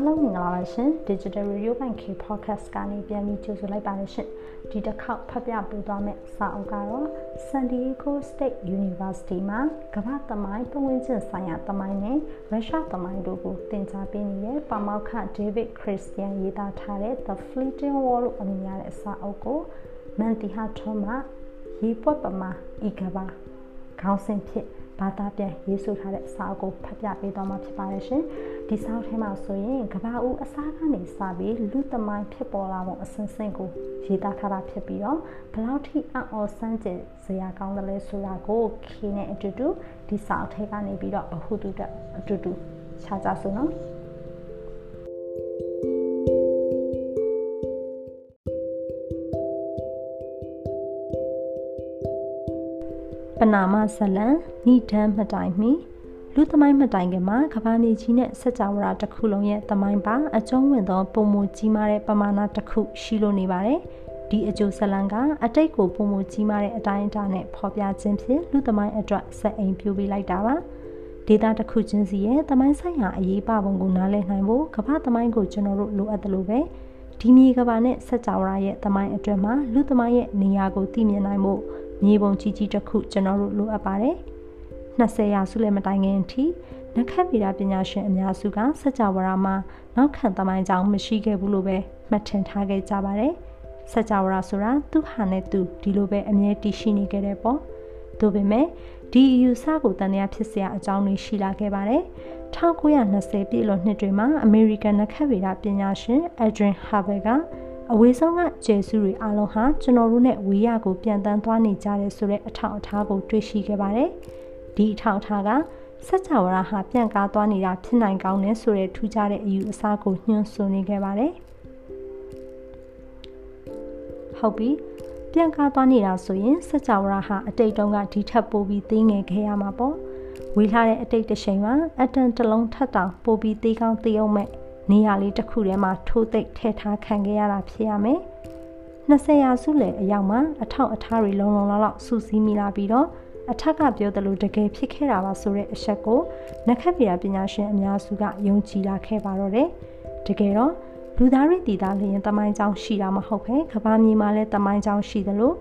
အားလုံးမင်္ဂလာပါရှင် Digital Radio Bank K Podcast ကနေပြန်ပြီးကြိုဆိုလိုက်ပါတယ်ရှင်ဒီတစ်ခေါက်ဖတ်ပြပေးသွားမယ့်စာအုပ်ကတော့ San Diego State University မှာကမ္ဘာသမိုင်းပတ်ဝန်းကျင်ဆိုင်ရာသမိုင်းနဲ့ရုရှားသမိုင်းတို့ကိုသင်ကြားပေးနေတဲ့ပါမောက္ခ David Christian ရေးသားထားတဲ့ The Fleeting War လို့အမည်ရတဲ့စာအုပ်ကိုမန်တီဟာထွန်းမှရေးပွက်ပမာဤကဘာခေါင်းစဉ်ဖြစ်ဘာသာပြန်ရေးဆိုထားတဲ့စာအုပ်ကိုဖတ်ပြပေးသွားမှာဖြစ်ပါတယ်ရှင် ဒီစာအုပ်ထဲမှာဆိုရင်ကဘာဦးအစားကနေစပြီးလူသမိုင်းဖြစ်ပေါ်လာပုံအစဉ်စဉ်ကိုရေးသားထားတာဖြစ်ပြီးတော့ဘလောက်ထိအံ့ဩစမ်းကြယ်စရာကောင်းတယ်လဲဆိုတာကိုခေနဲ့အတူတူဒီစာအုပ်ထဲကနေပြီးတော့ဘဟုတုတအတူတူခြားကြဆိုနော်ပနာမဇလံဏိဒံမတိုင်မီ လူသမိုင်းမတိုင်ခင်မှာကဘာမြေကြီးနဲ့စัจ java တစ်ခုလုံးရဲ့သမိုင်းပါအကျုံးဝင်သောပုံမကြီးမားတဲ့ပမာဏတစ်ခုရှိလို့နေပါတယ်ဒီအကျိုးဇလံကအတိတ်ကိုပုံမကြီးမားတဲ့အတိုင်းအတာနဲ့ဖော်ပြခြင်းဖြင့်လူသမိုင်းအတွက်စက်အိမ်ပြူပေးလိုက်တာပါဒေတာတစ်ခုချင်းစီရဲ့သမိုင်းဆိုင်ရာအရေးပါပုံကိုနားလည်နိုင်ဖို့ကမ္ဘာသမိုင်းကိုကျွန်တော်တို့လိုအပ်တယ်လို့ပဲဒီမြေကဘာနဲ့စัจ java ရဲ့သမိုင်းအတွင်းမှာလူသမိုင်းရဲ့နေရာကိုသိမြင်နိုင်ဖို့မြေပုံကြီးကြီးတစ်ခုကျွန်တော်တို့လိုအပ်ပါတယ် 20ရာစုလည်းမတိုင်ခင်အထိနခတ်ဗီဒပညာရှင်အများစုကစัจ java မှာနောက်ခံသမိုင်းကြောင်းမရှိခဲ့ဘူးလို့ပဲမှတ်ထင်ထားခဲ့ကြပါတယ်စัจ java ဆိုတာသူဟာနဲ့သူဒီလိုပဲအမြဲတည်ရှိနေခဲ့တဲ့ပေါ့ဒါပေမဲ့ဒီအယူဆကိုတန်တရားဖြစ်စရာအကြောင်းတွေရှိလာခဲ့ပါတယ်1920ပြည့်လွန်နှစ်တွေမှာအမေရိကန်နခတ်ဗေဒပညာရှင် Adrian Harvey ကအဝေးဆုံးကကျယ်စုတွေအားလုံးဟာကျွန်တော်တို့နဲ့ဝေးရကိုပြန်တန်းသွားနေကြတယ်ဆိုတဲ့အထောက်အထားကိုတွေ့ရှိခဲ့ပါတယ်။ ဒီအထောက်အထားကစัจ java ဟာပြန်ကားသွားနေတာဖြစ်နိုင်ကောင်းတယ်ဆိုတဲ့ထူးခြားတဲ့အယူအဆကိုညွှန်းဆိုနေခဲ့ပါတယ်။ဟုတ်ပြီ။ပြန်ကားသွားနေတာဆိုရင်စัจ java ဟာအတိတ်တုန်းကဒီထက်ပိုပြီးသေးငယ်ခဲ့ရမှာပေါ့။ဝေးလာတဲ့အတိတ်တစ်ချိန်မှာအတန်တလုံးထပ်တောင်ပိုပြီးသေးကောင်းသေးအောင်မဲ့နေရာလေးတစ်ခုထဲမှာထိုးသိပ်ထည့်ထားခံခဲ့ရတာဖြစ်ရမယ်။20ရာစုလယ်အရောက်မှာအထောက်အထားတွေလုံလုံလောက်လောက်စုစည်းမိလာပြီးတော့ အထက်ကပြောသလိုတကယ်ဖြစ်ခဲ့တာပါဆိုတဲ့အချက်ကိုနခက်ပြပညာရှင်အများစုကယုံကြည်လာခဲ့ပါတော့တယ်။တကယ်တော့လူသားတွေတည်တာလျင်တမိုင်းကြောင်းရှိတာမဟုတ်ပဲကဘာမြေမှာလည်းတမိုင်းကြောင်းရှိသလို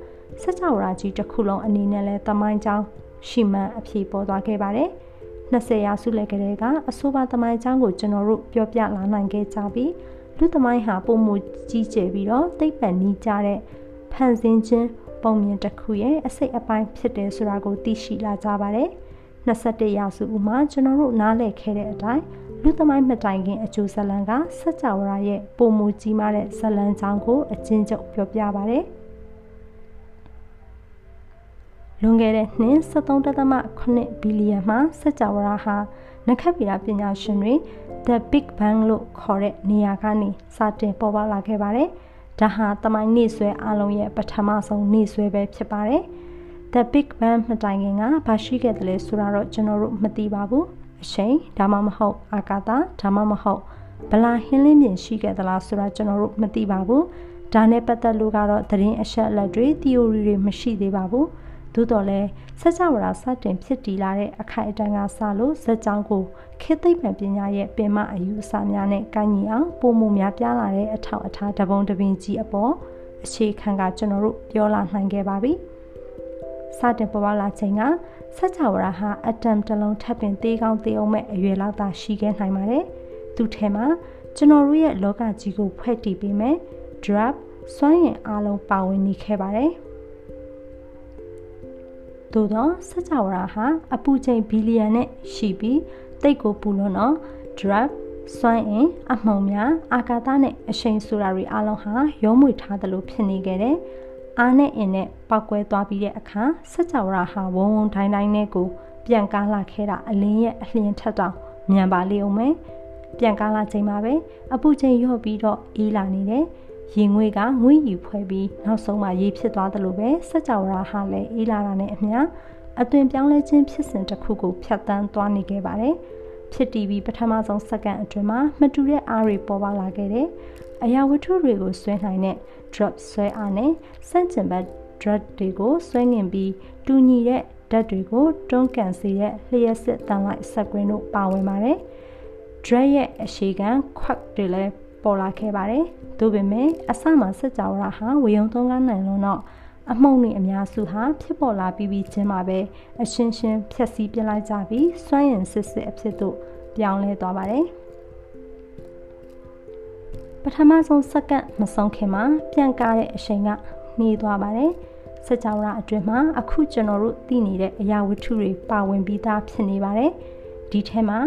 စัจ java ကြီးတစ်ခုလုံးအနေနဲ့လည်းတမိုင်းကြောင်းရှိမှန်အဖြေပေါ်သွားခဲ့ပါတယ်။20ရာစုလက်ကလေးကအဆိုပါသမိုင်းအကြောင်းကိုကျွန်တော်တို့ပြောပြလာနိုင်ခဲ့ကြပြီးလူသမိုင်းဟာပုံမကြီးကျယ်ပြီးတော့သိပ္ပံနီးကြတဲ့ဖန်ဆင်းခြင်း ပုံမြင်တစ်ခုရဲ့အစိတ်အပိုင်းဖြစ်တယ်ဆိုတာကိုသိရှိလာကြပါတယ်21ရာစုဦးမှာကျွန်တော်တို့နားလည်ခဲ့တဲ့အတိုင်းလူသမိုင်းမတိုင်ခင်အကျိုးဇလံကစัจ java ရဲ့ပုံမကြီးမားတဲ့ဇလံကြောင်းကိုအချင်းချုပ်ပြောပြပါပါတယ်။လွန်ခဲ့တဲ့နှစ်73.8ဘီလီယံမှာစัจ java ဟာနခတ်ဗီဒပညာရှင်တွေ The Big Bang လို့ခေါ်တဲ့နေရာကနေစတင်ပေါ်ပေါက်လာခဲ့ပါတယ်။ ဒါဟာတမိုင်းနေဆွဲအလုံးရဲ့ပထမဆုံးနေဆွဲပဲဖြစ်ပါတယ်။ The Big Bang မတိုင်ခင်ကဘာရှိခဲ့တယ်လဲဆိုတာတော့ကျွန်တော်တို့မသိပါဘူး။အချိန်ဒါမှမဟုတ်အာကာသဒါမှမဟုတ်ဗလာဟင်းလင်းပြင်ရှိခဲ့သလားဆိုတာကျွန်တော်တို့မသိပါဘူး။ဒါနဲ့ပတ်သက်လို့ကတော့သတင်းအချက်အလက်တွေ theory တွေမရှိသေးပါဘူး။ သို့တော်လည်းစัจ java စတင်ဖြစ်တည်လာတဲ့အခိုက်အတန့်ကစလို့ဇက်ကြောင်းကိုခေတ်သိပ္ပံပညာရဲ့ပင်မအယူအဆများနဲ့ကိုင်းညီအောင်ပုံမှုများပြားလာတဲ့အထောက်အထားတပုံတပင်ကြီးအပေါ်အခြေခံကကျွန်တော်တို့ပြောလာနိုင်ခဲ့ပါပြီ။စတင်ပေါ်ပေါက်လာချိန်ကစัจ java ဟာအတမ်တလုံးထပ်ပင်သေးကောင်းသေးအောင်မဲ့အရွယ်လောက်သာရှိခဲ့နိုင်ပါတယ်။သူထဲမှာကျွန်တော်တို့ရဲ့လောကကြီးကိုဖွဲ့တည်ပေးမယ် drop စွမ်းရည်အလုံးပါဝင်နေခဲ့ပါတယ်။ သို့သောစัจ java ဟာအပူချိန်ဘီလီယံနဲ့ရှိပြီးတိတ်ကိုပူလွန်းတော့ drug စွမ်းအင်အမှုံများအာကာသနဲ့အရှိန်ဆိုတာတွေအလုံးဟာရုံးမွေထားသလိုဖြစ်နေခဲ့တဲ့အားနဲ့အင်းနဲ့ပောက်ကွဲသွားပြီးတဲ့အခါစัจ java ဟာဝုံဝုံတိုင်းတိုင်းနဲ့ကိုပြန်ကားလာခဲ့တာအလင်းရဲ့အလျင်ထက်တောင်မြန်ပါလေအောင်မယ်ပြန်ကားလာချိန်မှာပဲအပူချိန်လျော့ပြီးတော့အေးလာနေတယ် ရေငွေကငွေယူဖွဲပြီးနောက်ဆုံးမှရေဖြစ်သွားတယ်လို့ပဲစัจ java ဟာလည်းအေးလာတာနဲ့အမျှအသွင်ပြောင်းလဲခြင်းဖြစ်စဉ်တစ်ခုကိုဖြတ်တန်းသွားနေခဲ့ပါတယ်။ဖြစ်တည်ပြီးပထမဆုံးစက္ကန့်အတွင်းမှာမတူတဲ့အားတွေပေါ်ပေါက်လာခဲ့တယ်။အရာဝတ္ထုတွေကိုဆွဲနိုင်တဲ့ drop ဆွဲအားနဲ့စန့်ကျင်ဘက် drop တွေကိုဆွဲငင်ပြီးတူညီတဲ့ဓာတ်တွေကိုတွန်းကန်စေတဲ့လျှက်စစ်တန်လိုက်ဆက်ကွင်းတို့ပါဝင်ပါတယ်။ drag ရဲ့အရှိခံ quack တွေလည်းပေါ်လာခဲ့ပါတယ်။ ဒါပေမဲ့အစမှစကြဝဠာဟာဝေယုံသုံးကားနိုင်လုံးတော့အမှုန့်တွေအများစုဟာဖြစ်ပေါ်လာပြီးပြီးချင်းမှာပဲအရှင်းရှင်းဖြက်စီးပြလိုက်ကြပြီးစွမ်းရင်စစ်စစ်အဖြစ်သို့ပြောင်းလဲသွားပါတယ်။ပထမဆုံးစက္ကန့်မဆုံးခင်မှာပြန်ကားတဲ့အချိန်ကနေသွားပါတယ်။စကြဝဠာအတွင်းမှာအခုကျွန်တော်တို့သိနေတဲ့အရာဝတ္ထုတွေပါဝင်ပြီးသားဖြစ်နေပါတယ်။ဒီထဲမှာ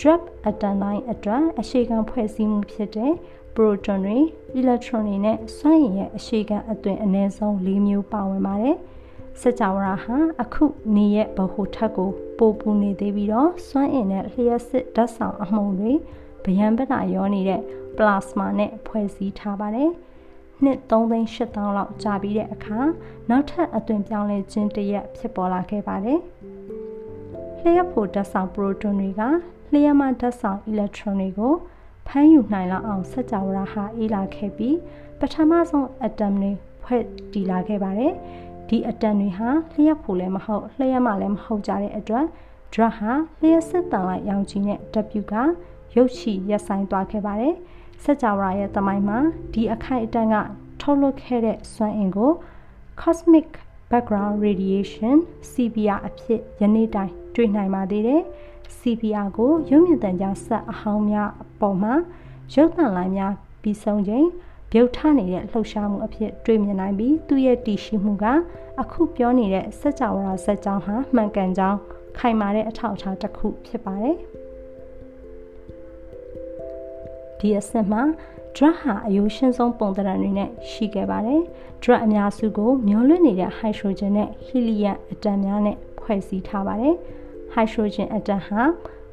drop အတန်တိုင်းအတွက်အရှိခံဖွဲ့စည်းမှုဖြစ်တဲ့ proton တွေ electron တွေနဲ့စွမ်းရည်ရဲ့အရှိခံအသွင်အနည်းဆုံး၄မျိုးပါဝင်ပါတယ်။စကြဝဠာဟာအခုနေရဲ့ဗဟိုထက်ကိုပိုပူနေသေးပြီးတော့စွမ်းအင်နဲ့လျှက်စစ်ဓာတ်ဆောင်အမှုန်တွေဗျံပဒရောနေတဲ့ plasma နဲ့ဖွဲ့စည်းထားပါတယ်။နှစ်3သိန်း8000လောက်ကြာပြီးတဲ့အခါနောက်ထပ်အသွင်ပြောင်းလဲခြင်းတရက်ဖြစ်ပေါ်လာခဲ့ပါတယ်။လျှက်ဖို့ဓာတ်ဆောင် proton တွေကလျှက်မှဓာတ်ဆောင် electron တွေကို ဖမ်းယူနိုင်လောက်အောင်စကြဝဠာဟာအေးလာခဲ့ပြီးပထမဆုံးအတမ်တွေဖွဲ့တည်လာခဲ့ပါတယ်။ဒီအတမ်တွေဟာလျှက်ဖို့လည်းမဟုတ်လျှက်မှလည်းမဟုတ်ကြတဲ့အတွက် drug ဟာလျှက်စစ်တန်လိုက်ရောင်ခြည်နဲ့ W ကရုပ်ချီရက်ဆိုင်သွားခဲ့ပါတယ်။စကြဝဠာရဲ့သမိုင်းမှာဒီအခိုက်အတန့်ကထုတ်လွှတ်ခဲ့တဲ့စွမ်းအင်ကို cosmic background radiation CBR အဖြစ်ယနေ့တိုင်တွေ့နိုင်ပါသေးတယ်။ CBR ကိုရုပ်မြင်သံကြားဆက်အဟောင်းများအပေါ်မှာရုပ်သံလိုင်းများပြီးဆုံးချိန်ပြုတ်ထနေတဲ့လှုပ်ရှားမှုအဖြစ်တွေ့မြင်နိုင်ပြီးသူ့ရဲ့တည်ရှိမှုကအခုပြောနေတဲ့စကြဝဠာဇက်ကြောင်းဟာမှန်ကန်ကြောင်းခိုင်မာတဲ့အထောက်အထားတစ်ခုဖြစ်ပါတယ်။ဒီအဆင့်မှာ drug ဟာအယိုးရှင်းဆုံးပုံသဏ္ဍာန်တွေနဲ့ရှိခဲ့ပါတယ်။ drug အများစုကိုမျောလွင့်နေတဲ့ hydrogen နဲ့ helium အတန်များနဲ့ဖွဲ့စည်းထားပါတယ်။ hydrogen အတန်ဟာ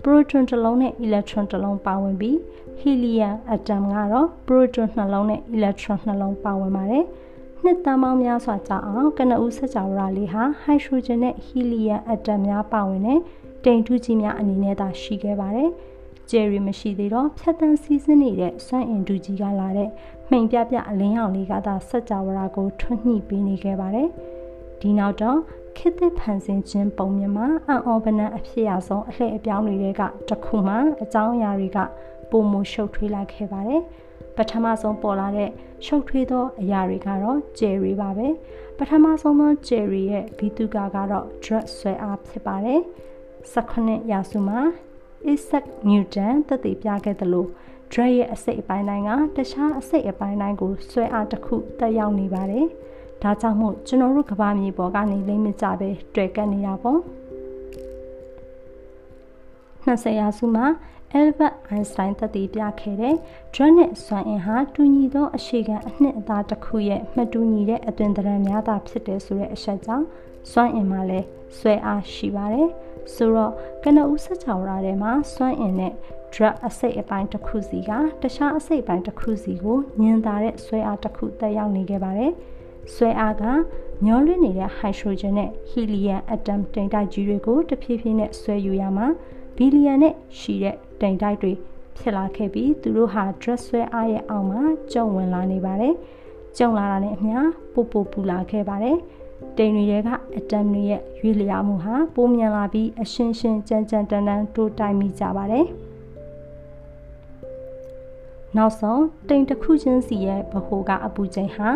proton တစ်လုံးနဲ့ electron တစ်လုံးပါဝင်ပြီး helium အတန်ကတော့ proton နှလုံးနဲ့ electron နှလုံးပါဝင်ပါတယ်။နှစ်တန်ပေါင်းများစွာကြာအောင်ကနဦးစကြဝဠာလေးဟာ hydrogen နဲ့ helium အတန်များပါဝင်တဲ့တိမ်ထူးကြီးများအနေနဲ့သာရှိခဲ့ပါတယ်။ကျယ်ရီမရှိသေးတော့ဖြတ်တန်းစီးဆင်းနေတဲ့စွမ်းအင်ဒူကြီးကလာတဲ့မှိန်ပြပြအလင်းရောင်လေးကသာစက်ကြဝဠာကိုထွန်းညှိပေးနေခဲ့ပါတယ်။ဒီနောက်တော့ ခေတ်သစ်ဖန်ဆင်းခြင်းပုံမြင်မှာအံ့ဩပနံအဖြစ်အဆုံးအလှည့်အပြောင်းတွေကတခုမှအကြောင်းအရာတွေကပုံမရှုပ်ထွေးလာခဲ့ပါတယ်။ပထမဆုံးပေါ်လာတဲ့ရှုပ်ထွေးသောအရာတွေကတော့ဂျယ်ရီပါပဲ။ပထမဆုံးသောဂျယ်ရီရဲ့ဘီတူကာကတော့ drug ဆွဲအားဖြစ်ပါတယ်။18ရာစုမှာ Isaac Newton သက်သေပြခဲ့သလို drag ရဲ့အစိတ်အပိုင်းတိုင်းကတခြားအစိတ်အပိုင်းတိုင်းကိုဆွဲအားတစ်ခုတက်ရောက်နေပါတယ်။ ဒါကြောင့်မို့ကျွန်တော်တို့ကဘာမြေပေါ်ကနေလိမ့်မကြပဲတွေ့ကပ်နေတာပေါ့။20ရာစုမှာ Albert Einstein သက်သေပြခဲ့တဲ့ drag နဲ့စွမ်းအင်ဟာတူညီသောအခြေခံအနှစ်အသားတစ်ခုရဲ့မတူညီတဲ့အသွင်သဏ္ဍာန်များသာဖြစ်တယ်ဆိုတဲ့အချက်ကြောင့်စွမ်းအင်မှာလည်းဆွဲအားရှိပါတယ်။ဆိုတော့ကနဦးဆက်ချောင်ရာထဲမှာစွမ်းအင်နဲ့ drug အစိတ်အပိုင်းတစ်ခုစီကတခြားအစိတ်ပိုင်းတစ်ခုစီကိုညင်သာတဲ့ဆွဲအားတစ်ခုတက်ရောက်နေခဲ့ပါတယ်။ ဆွဲအားကမျောလွင့်နေတဲ့ hydrogen နဲ့ helium atom တိမ်တိုက်ကြီးတွေကိုတဖြည်းဖြည်းနဲ့ဆွဲယူရမှာဘီလီယံနဲ့ရှိတဲ့တိမ်တိုက်တွေဖြစ်လာခဲ့ပြီးသူတို့ဟာ drug ဆွဲအားရဲ့အောက်မှာကျုံဝင်လာနေပါတယ်။ကျုံလာတာနဲ့အမျှပို့ပို့ပူလာခဲ့ပါတယ်။တိမ်တွေကအတမ်တွေရဲ့ရွေးလျားမှုဟာပိုမြန်လာပြီးအရှင်းရှင်းကြမ်းကြမ်းတန်းတန်းတိုးတိုင်မိကြပါတယ်။နောက်ဆုံးတိမ်တစ်ခုချင်းစီရဲ့ဗဟိုကအပူချိန်ဟာ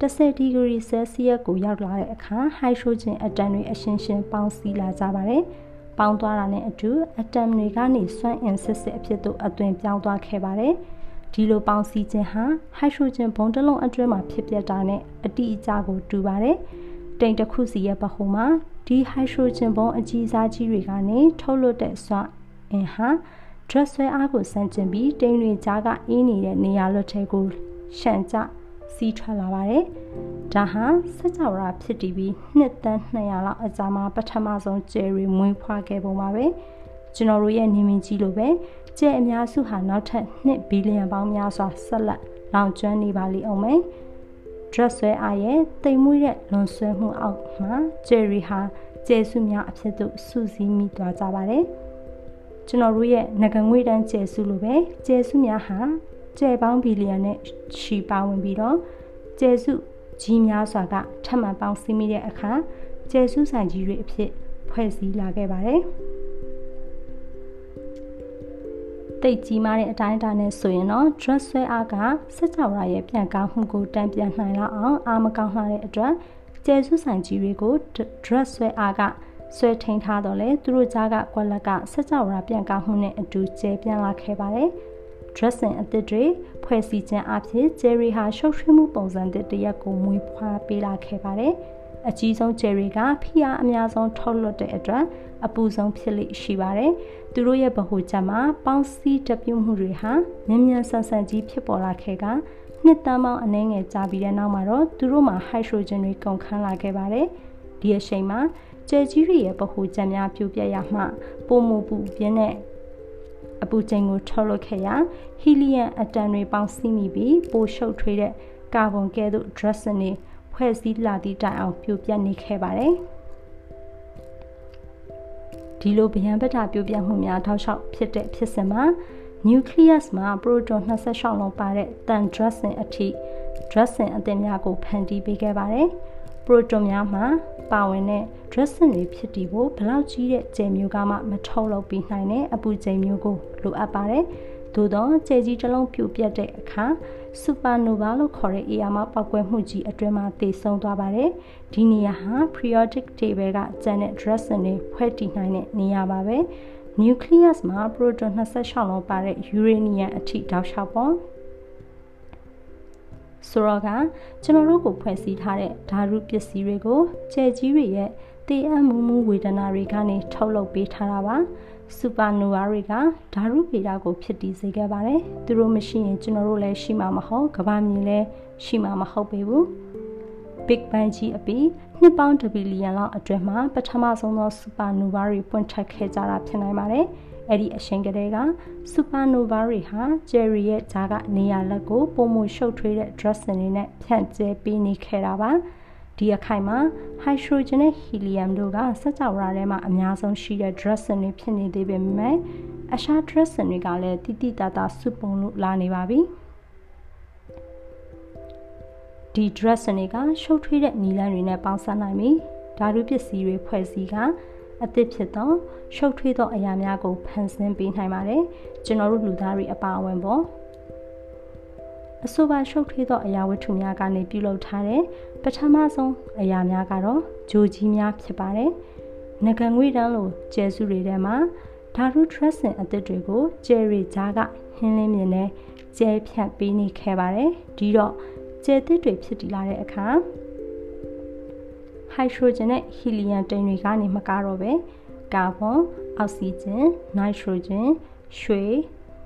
10ဒီဂရီဆဲလ်စီယပ်ကိုရောက်လာတဲ့အခါဟိုက်ဒရိုဂျင်အတမ်တွေအရှင်းရှင်းပေါင်းစည်းလာကြပါတယ်။ပေါင်းသွားတာနဲ့အတူအတမ်တွေကနေစွမ်းအင်စစ်စစ်အဖြစ်သို့အသွင်ပြောင်းသွားခဲ့ပါတယ်။ဒီလိုပေါင်းစည်းခြင်းဟာဟိုက်ဒရိုဂျင်ဘုံတစ်လုံးအတွင်းမှာဖြစ်ပျက်တာနဲ့အတိအကျကိုတူပါတယ်။တိမ်တစ်ခုစီရဲ့ပခုံးမှာဒီဟိုက်ဒရိုဂျင်ဘုံအကြီးစားကြီးတွေကနေထုတ်လွှတ်တဲ့စွမ်းအင်ဟာ dress ဆွဲအားကိုစမ်းကျင်ပြီးတိမ်တွေကြားကအေးနေတဲ့နေရာလွတ်ထဲကိုရှန့်ကျ စီးထွက်လာပါတယ်။ဒါဟာစကြဝဠာဖြစ်တည်ပြီးနှစ်သန်း200လောက်အကြာမှာပထမဆုံးကျယ်ရီမွေးဖွားခဲ့ပုံပါပဲ။ကျွန်တော်တို့ရဲ့နေမင်းကြီးလိုပဲကျဲအများစုဟာနောက်ထပ်2ဘီလီယံပေါင်းများစွာဆက်လက်လောင်ကျွမ်းနေပါလိမ့်အောင်မယ်။ dress ဆွဲအားရဲ့တိမ်မွေးတဲ့လွန်ဆွဲမှုအောက်မှာဂျယ်ရီဟာကျဲစုများအဖြစ်သို့စုစည်းမိသွားကြပါတယ်။ကျွန်တော်တို့ရဲ့ငကငွေတန်းကျဲစုလိုပဲကျဲစုများဟာ ကျဲပေါင်းဘီလီယံနဲ့ရှီပါဝင်ပြီးတော့ကျဲစုကြီးများစွာကထပ်မံပေါင်းစည်းမိတဲ့အခါကျဲစုဆိုင်ကြီးတွေအဖြစ်ဖွဲ့စည်းလာခဲ့ပါတယ်။တတိတ်ကြီးမားတဲ့အတိုင်းအတာနဲ့ဆိုရင်တော့ drug ဆွဲအားကစက်ကြောရာရဲ့ပြန်ကောင်းမှုကိုတံပြန်နိုင်လောက်အောင်အားမကောင်းလာတဲ့အတွက်ကျဲစုဆိုင်ကြီးတွေကို drug ဆွဲအားကဆွဲထိန်ထားတော့လေသူတို့ကြားကကွက်လက်ကစက်ကြောရာပြန်ကောင်းမှုနဲ့အတူကျဲပြန်လာခဲ့ပါတယ်။ dressing အသစ်တွေဖွဲ့စည်းခြင်းအပြင် Jerry ဟာရှုပ်ထွေးမှုပုံစံသစ်တစ်ရပ်ကိုမွေးဖွားပေးလာခဲ့ပါတယ်။အကြီးဆုံး Jerry ကဖိအားအများဆုံးထုတ်လွှတ်တဲ့အတွက်အပူဆုံးဖြစ်လိရှိပါတယ်။သူတို့ရဲ့ဗဟိုချက်မှာပေါင်းစည်းတပြုတ်မှုတွေဟာမြန်မြန်ဆန်ဆန်ကြီးဖြစ်ပေါ်လာခဲ့ကနှစ်တန်းပေါင်းအနည်းငယ်ကြာပြီးတဲ့နောက်မှာတော့သူတို့မှာဟိုက်ဒရိုဂျင်တွေကုန်ခန်းလာခဲ့ပါတယ်။ဒီအချိန်မှာကျဲကြီးတွေရဲ့ဗဟိုချက်များပြုတ်ပြတ်ရမှပုံမှုပူပြင်းတဲ့ အပူချိန်ကိုထုတ်လွှတ်ခဲ့ရာဟီလီယမ်အတန်တွေပေါင်းစည်းမိပြီးပိုရှုပ်ထွေးတဲ့ကာဗွန်ကဲ့သို့ dressing တွေဖွဲ့စည်းလာသည့်တိုင်အောင်ပြိုပြက်နေခဲ့ပါတယ်။ဒီလိုဗျံပတ္ထပြိုပြက်မှုများထောက်လျှောက်ဖြစ်တဲ့ဖြစ်စဉ်မှာ nucleus မှာ proton 26လုံးပါတဲ့တန် dressing အထိ dressing အသစ်များကိုဖန်တီးပေးခဲ့ပါတယ်။ proton များမှာပါဝင်တဲ့ dressing တွေဖြစ်တည်ဖို့ဘလောက်ကြီးတဲ့ကြယ်မျိုးကမှမထုတ်လုပ်ပြီးနိုင်တဲ့အပူချိန်မျိုးကိုလိုအပ်ပါတယ်။သို့သောကြယ်ကြီးတစ်လုံးပြိုပြက်တဲ့အခါ supernova လို့ခေါ်တဲ့ ER မှာပောက်ကွဲမှုကြီးအတွင်းမှာတည်ဆုံသွားပါတယ်။ဒီနေရာဟာ periodic table ကကျန်တဲ့ dressing တွေဖွဲ့တည်နိုင်တဲ့နေရာပါပဲ။ nucleus မှာ proton 26လုံးပါတဲ့ uranium အထိတောက်လျှောက်ပေါ့ ဆိုတော့ကကျွန်တော်တို့ကိုဖွဲ့စည်းထားတဲ့ဓာတုပစ္စည်းတွေကိုကြယ်ကြီးတွေရဲ့တည်အံ့မှုမှုဝေဒနာတွေကနေထုတ်လုပ်ပေးထားတာပါစူပါနိုဗာတွေကဓာတုဗေဒကိုဖြစ်တည်စေခဲ့ပါတယ်သူတို့မရှိရင်ကျွန်တော်တို့လည်းရှိမှာမဟုတ်ကဘာမြေလည်းရှိမှာမဟုတ်ပေဘူး Big Bang ကြီးအပြီးနှစ်ပေါင်း1ဘီလီယံလောက်အတွင်းမှာပထမဆုံးသောစူပါနိုဗာတွေပွင့်ထွက်ခဲ့ကြတာဖြစ်နိုင်ပါတယ်။ အဲ့ဒီအချိန်ကလေးကစူပါနိုဗာတွေဟာဂျယ်ရီရဲ့ဂျာကနေရာလက်ကိုပုံမှုရှုပ်ထွေးတဲ့ dressing တွေနဲ့ဖြန့်ကျဲပေးနေခဲ့တာပါဒီအခိုင်မှာဟိုက်ဒရိုဂျင်နဲ့ဟီလီယမ်တို့ကစက်ကြောရာထဲမှာအများဆုံးရှိတဲ့ dressing တွေဖြစ်နေသေးပေမဲ့အရှား dressing တွေကလည်းတိတိတတ်တာစုပုံလို့လာနေပါပြီဒီ dressing တွေကရှုပ်ထွေးတဲ့နီလန်းတွေနဲ့ပေါင်းစပ်နိုင်ပြီးဓာတုပစ္စည်းတွေဖွဲ့စည်းက အသစ်ဖြစ်သောရှုပ်ထွေးသောအရာများကိုဖန်ဆင်းပေးနိုင်ပါတယ်ကျွန်တော်တို့လူသားတွေအပါအဝင်ပေါ့အဆိုပါရှုပ်ထွေးသောအရာဝတ္ထုများကနေပြုလုပ်ထားတဲ့ပထမဆုံးအရာများကတော့ဂျိုကြီးများဖြစ်ပါတယ်ငကငွေတန်းလိုကျဲစုတွေထဲမှာဓာတု dressing အသစ်တွေကိုကျယ်ရီကြားကဟင်းလင်းမြင်နဲ့ကျဲဖြတ်ပေးနေခဲ့ပါတယ်ဒီတော့ကျဲသစ်တွေဖြစ်တည်လာတဲ့အခါ ဟိုက်ဒရိုဂျင်နဲ့ဟီလီယမ်တိမ်တွေကနေမကတော့ပဲကာဗွန်အောက်ဆီဂျင်နိုက်ထရိုဂျင်ရွှေ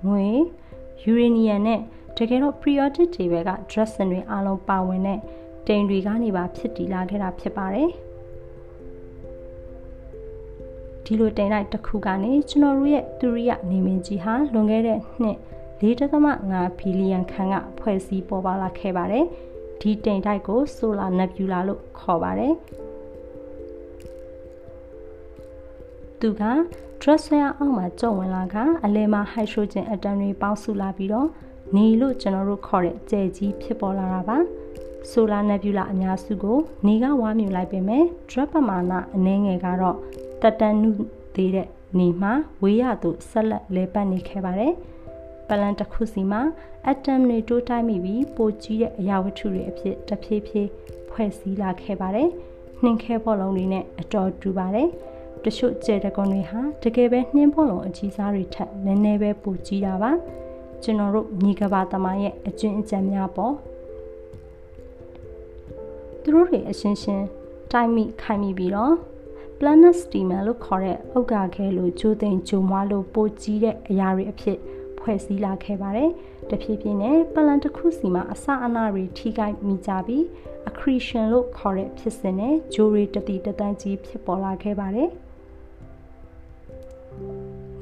ငွေယူရေနီယံနဲ့တကယ်တော့ periodic table က dressing တွေအားလုံးပါဝင်တဲ့တိမ်တွေကနေပါဖြစ်တည်လာခဲ့တာဖြစ်ပါတယ်ဒီလိုတိမ်လိုက်တစ်ခုကနေကျွန်တော်တို့ရဲ့သူရိယနေမင်းကြီးဟာလွန်ခဲ့တဲ့နှစ်4.5ဘီလီယံခန့်ကဖွဲ့စည်းပေါ်ပါလာခဲ့ပါတယ်။ ဒီတိမ်တိုက်ကို solar nebula လို့ခေါ်ပါတယ်သူက troposphere အောက်မှာကျုံဝင်လာကအလဲမှာ hydrogen atom တွေပေါင်းစုလာပြီးတော့နေလို့ကျွန်တော်တို့ခေါ်တဲ့ကြယ်ကြီးဖြစ်ပေါ်လာတာပါ solar nebula အများစုကို နေကဝါမြူလိုက်ပေမဲ့ drop ပမာဏအနည်းငယ်ကတော့တက်တန်နုသေးတဲ့နေမှာဝေးရသို့ဆက်လက်လဲပတ်နေခဲ့ပါတယ်။ပလန်တစ်ခုစီမှာ အက်တမ်တွေတိုးတိုက်မိပြီးပိုကြီးတဲ့အရာဝတ္ထုတွေအဖြစ်တဖြည်းဖြည်းဖွဲ့စည်းလာခဲ့ပါတယ်။နှင်းခဲဘောလုံးတွေနဲ့အတော်တူပါတယ်။တချို့ကျဲတကွန်တွေဟာတကယ်ပဲနှင်းဘောလုံးအကြီးစားတွေထက်နည်းနည်းပဲပိုကြီးတာပါ။ကျွန်တော်တို့ညီကဘာသမားရဲ့အကျဉ်းအကြံများပေါ့။သူတို့တွေအရှင်းရှင်းတိုက်မိခိုင်မိပြီးတော့ planet steamer လို့ခေါ်တဲ့ဥက္ကာခဲလိုဂျိုးသိမ်ဂျိုမွားလိုပိုကြီးတဲ့အရာတွေအဖြစ်ဖွဲ့စည်းလာခဲ့ပါတယ်။ တဖြည်းဖြည်းနဲ့ပလန်တစ်ခုစီမှာအစအနတွေထိခိုက်မိကြပြီး accretion လို့ခေါ်တဲ့ဖြစ်စဉ်နဲ့ဂျိုရီတတိတတန်းကြီးဖြစ်ပေါ်လာခဲ့ပါတယ်။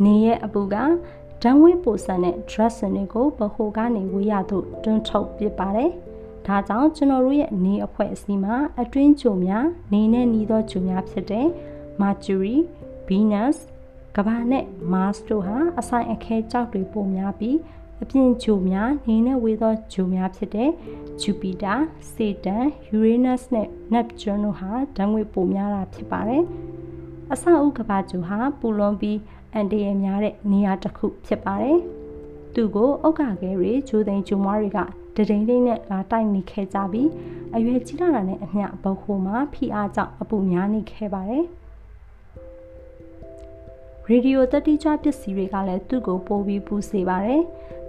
နေရဲ့အပူကဓာတ်ငွေ့ပိုဆန်တဲ့ dressing တွေကိုဗဟိုကနေဝေးရသို့တွန်းထုတ်ပစ်ပါတယ်။ဒါကြောင့်ကျွန်တော်တို့ရဲ့နေအဖွဲ့အစည်းမှာအတွင်းကြုံများနေနဲ့နီးသောကြုံများဖြစ်တဲ့ Mercury, Venus, ကဘာနဲ့ Mars တို့ဟာအဆိုင်အခဲကြောက်တွေပိုများပြီး အပြင်ဂျိုများနေနဲ့ဝေးသောဂျိုများဖြစ်တဲ့ Jupiter, Saturn, Uranus နဲ့ Neptune တို့ဟာဓာတ်ငွေ့ပိုများတာဖြစ်ပါတယ်။အဆောက်အဦကဘာဂျိုဟာပူလွန်ပြီးအန်တရယ်များတဲ့နေရာတစ်ခုဖြစ်ပါတယ်။သူ့ကိုအောက်ကကဲတွေဂျိုးသိန်းဂျုံမွားတွေကတဒိန်လေးနဲ့လာတိုက်နေခဲ့ကြပြီးအရွယ်ကြီးလာတာနဲ့အမျှဘုတ်ခိုမှာဖိအားကြောင့်အပူများနေခဲ့ပါတယ်ရေဒီယိုတက်တိကျပစ္စည်းတွေကလည်းသူ့ကိုပို့ပြီးပူစေပါတယ်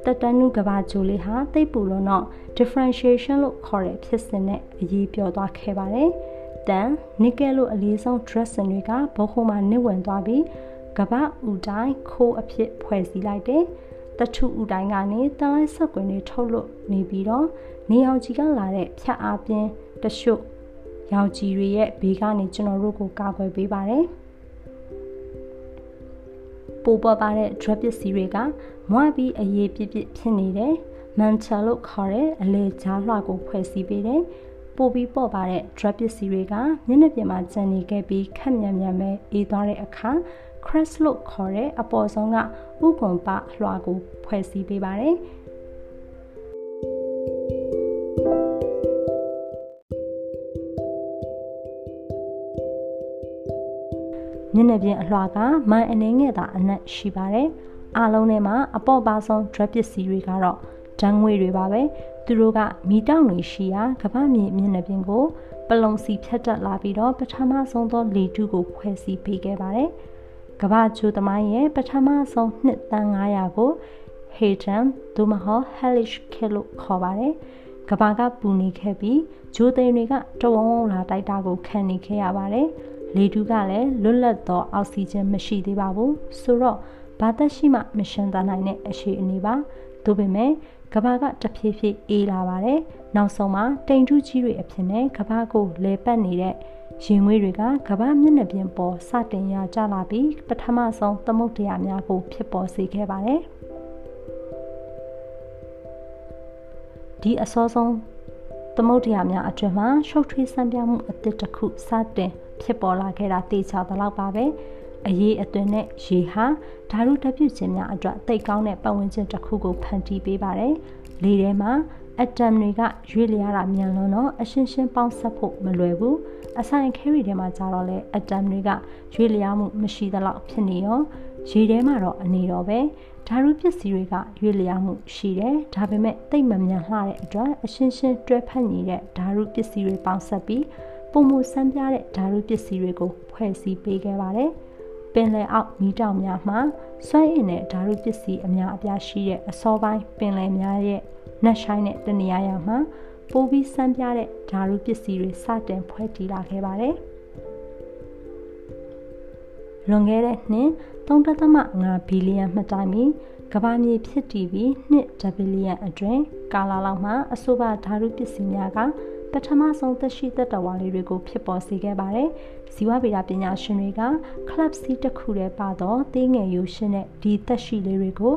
တက်တနုကဘာဂျိုလေးဟာတိတ်ပူလို့တော့ differentiation လို့ခေါ်တဲ့ဖြစ်စဉ်နဲ့အရေးပြောသွားခဲ့ပါတယ်။တန်နီကယ်လို့အလေးဆုံး dressing တွေကဘုတ်ခုံးမှာနစ်ဝင်သွားပြီးကဘာဥတိုင်းခိုးအဖြစ်ဖွဲ့စည်းလိုက်တယ်။တထုဥတိုင်းကနေတန်လိုက်ဆက်ကွင်းတွေထုတ်လို့နေပြီးတော့နေအောင်ကြီးကလာတဲ့ဖြတ်အားပြင်းတရှုပ်ရောင်ကြီးတွေရဲ့ဘေးကနေကျွန်တော်တို့ကိုကာကွယ်ပေးပါတယ်။ပိုပေါ်ပါတဲ့ drug ပစ္စည်းတွေက မွားပြီးအရေးပြစ်ပြစ်ဖြစ်နေတယ်။ mental လို့ခေါ်တဲ့အလေကြားလွှာကိုဖွဲ့စည်းပေးတယ်။ပိုပြီးပေါ်ပါတဲ့ drug ပစ္စည်းတွေကမျက်နှာပြင်မှာကျန်နေခဲ့ပြီးခက်မြန်မြန်ပဲအေးသွားတဲ့အခါ crest လို့ခေါ်တဲ့အပေါ်ဆုံးကဥကွန်ပလွှာကိုဖွဲ့စည်းပေးပါတယ်။မျက်နှာပြင်အလွှာကမိုင်အနေငယ်သာအနက်ရှိပါတယ်။ အားလုံးထဲမှာအပေါ့ပါဆုံး drug ပစ္စည်းတွေကတော့ဓာတ်ငွေတွေပါပဲ။သူတို့ကမီတောင်တွေရှိရာကမ္ဘာမြေမျက်နှာပြင်ကိုပလုံစီဖြတ်တက်လာပြီးတော့ပထမဆုံးသောလေထုကိုဖွဲ့စည်းပေးခဲ့ပါတယ်။ကမ္ဘာချိုသမိုင်းရဲ့ပထမဆုံးနှစ်တန်း900ကို Hayden သို့မဟုတ် Hellish Kill လို့ခေါ်ပါတယ်။ကဘာကပူနေခဲ့ပြီးဂျိုးသိန်းတွေကတဝုံဝုံလာတိုက်တာကိုခံနေခဲ့ရပါတယ်။လေတူးကလည်းလွတ်လပ်သောအောက်ဆီဂျင်မရှိသေးပါဘူးဆိုတော့ ဘာသက်ရှိမှမရှင်သန်နိုင်တဲ့အရှိအနေပါသို့ပေမဲ့ကဘာကတဖြည်းဖြည်းအေးလာပါတယ်နောက်ဆုံးမှာတိမ်ထူးကြီးတွေအဖြစ်နဲ့ကဘာကိုလဲပတ်နေတဲ့ရင်ငွေတွေကကဘာမျက်နှာပြင်ပေါ်စတင်ရကြလာပြီးပထမဆုံးသမုတ်တရားများကိုဖြစ်ပေါ်စေခဲ့ပါတယ်ဒီအစောဆုံးသမုတ်တရားများအတွင်မှာရှုပ်ထွေးဆန်းပြမှုအသစ်တစ်ခုစတင်ဖြစ်ပေါ်လာခဲ့တာသိချသလောက်ပါပဲ အရေးအသွင်နဲ့ရေဟာဓာတုတပြုခြင်းများအတွက်တိတ်ကောင်းတဲ့ပတ်ဝန်းကျင်တစ်ခုကိုဖန်တီးပေးပါတယ်လေထဲမှာအတမ်တွေကရွေ့လျားတာမြန်လွန်းတော့အရှင်းရှင်းပေါင်းဆက်ဖို့မလွယ်ဘူးအဆိုင်ခဲရီထဲမှာကြတော့လေအတမ်တွေကရွေ့လျားမှုမရှိသလောက်ဖြစ်နေရောရေထဲမှာတော့အနေတော့ပဲဓာတုပစ္စည်းတွေကရွေ့လျားမှုရှိတယ်ဒါပေမဲ့တိတ်မမြန်လှတဲ့အတွက်အရှင်းရှင်းတွဲဖက်နေတဲ့ဓာတုပစ္စည်းတွေပေါင်းဆက်ပြီးပုံမှုစမ်းပြတဲ့ဓာတုပစ္စည်းတွေကိုဖွဲ့စည်းပေးခဲ့ပါတယ်။ ပင်လယ်အောက်မီးတောင်များမှာစွမ်းအင်နဲ့ဓာတုပစ္စည်းအများအပြားရှိတဲ့အစောပိုင်းပင်လယ်များရဲ့နက်ရှိုင်းတဲ့တနေရာရာမှာပိုပြီးစမ်းပြတဲ့ဓာတုပစ္စည်းတွေစတင်ဖွဲ့တည်လာခဲ့ပါတယ်။လွန်ခဲ့တဲ့နှစ်3.5ဘီလီယံမှတ်တိုင်မီကမ္ဘာမြေဖြစ်တည်ပြီး2ဘီလီယံအတွင်းကာလာလောက်မှာအဆိုပါဓာတုပစ္စည်းများက ပထမဆုံးသက်ရှိသက်တော်ဝါလေးတွေကိုဖြစ်ပေါ်စေခဲ့ပါတယ်။ဇီဝဗေဒပညာရှင်တွေက club C တစ်ခုတည်းပါတော့သေးငယ်ရိုးရှင်းတဲ့ဒီသက်ရှိလေးတွေကို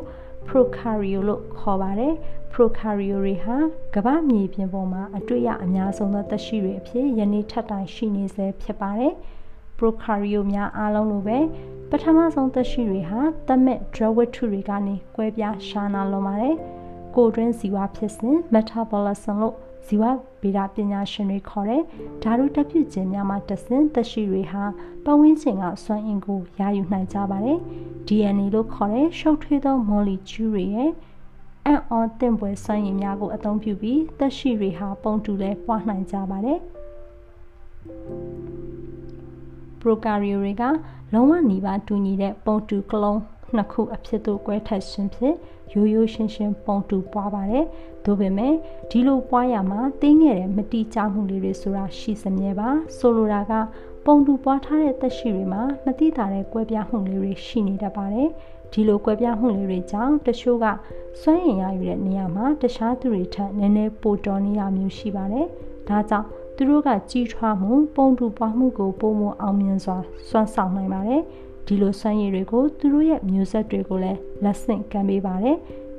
prokaryo လို့ခေါ်ပါတယ်။ prokaryo တွေဟာကမ္ဘာမြေပြင်ပေါ်မှာအတွေ့အအများဆုံးသောသက်ရှိတွေအဖြစ်ယနေ့ထပ်တိုင်ရှိနေဆဲဖြစ်ပါတယ်။ prokaryo များအားလုံးလိုပဲပထမဆုံးသက်ရှိတွေဟာသက်မဲ့ draw ဝတ္ထုတွေကနေကွဲပြားရှားနာလွန်ပါတယ်။ကိုတွင်းဇီဝဖြစ်စဉ် metabolism လို့ ဇီဝဗေဒပညာရှင်တွေခေါ်တဲ့ဓာတုတက်ပြုခြင်းများမှာတဆင့်သက်ရှိတွေဟာပတ်ဝန်းကျင်ကစွမ်းအင်ကိုရယူနိုင်ကြပါတယ်။ DNA လို့ခေါ်တဲ့ရှုပ်ထွေးသော molecule တွေရဲ့အံ့ဩသင့်ပွဲစွမ်းရည်များကိုအသုံးပြုပြီးသက်ရှိတွေဟာပုံတူလဲပွားနိုင်ကြပါတယ်။ prokaryo တွေကလုံးဝနှီးပါတူညီတဲ့ပုံတူကလုံးနှစ်ခုအဖြစ်သို့ကွဲထက်ခြင်းဖြင့် ရိုးရိုးရှင်းရှင်းပုံတူပွားပါတယ်။ဒါပေမဲ့ဒီလိုပွားရမှာတင်းငယ်တဲ့မတိကျမှုလေးတွေဆိုတာရှိစမြဲပါ။ဆိုလိုတာကပုံတူပွားထားတဲ့သက်ရှိတွေမှာမတိတာတဲ့ကွဲပြားမှုလေးတွေရှိနေတတ်ပါတယ်။ဒီလိုကွဲပြားမှုလေးတွေကြောင့်တချို့ကစွမ်းရင်ရယူတဲ့နေရာမှာတခြားသူတွေထက်နည်းနည်းပိုတော်နေတာမျိုးရှိပါတယ်။ဒါကြောင့်သူတို့ကကြီးထွားမှုပုံတူပွားမှုကိုပုံမအောင်မြင်စွာစွမ်းဆောင်နိုင်ပါတယ်။ ဒီလိုစွမ်းရည်တွေကိုသူတို့ရဲ့မျိုးဆက်တွေကိုလည်းလက်ဆင့်ကမ်းပေးပါတယ်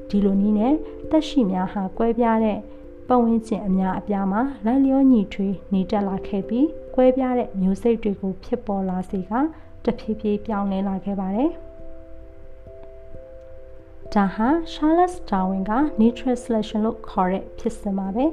ဒီလိုနည်းနဲ့တက်ရှိများဟာကွဲပြားတဲ့ပတ်ဝန်းကျင်အများအပြားမှာလိုက်လျောညီထွေးနေတက်လာခဲ့ပြီးကွဲပြားတဲ့မျိုးစိတ်တွေကိုဖြစ်ပေါ်လာစေကတဖြည်းဖြည်းပြောင်းလဲလာခဲ့ပါတယ်ဒါဟာ Charles Darwin က natural selection လို့ခေါ်တဲ့ဖြစ်စဉ်ပါပဲ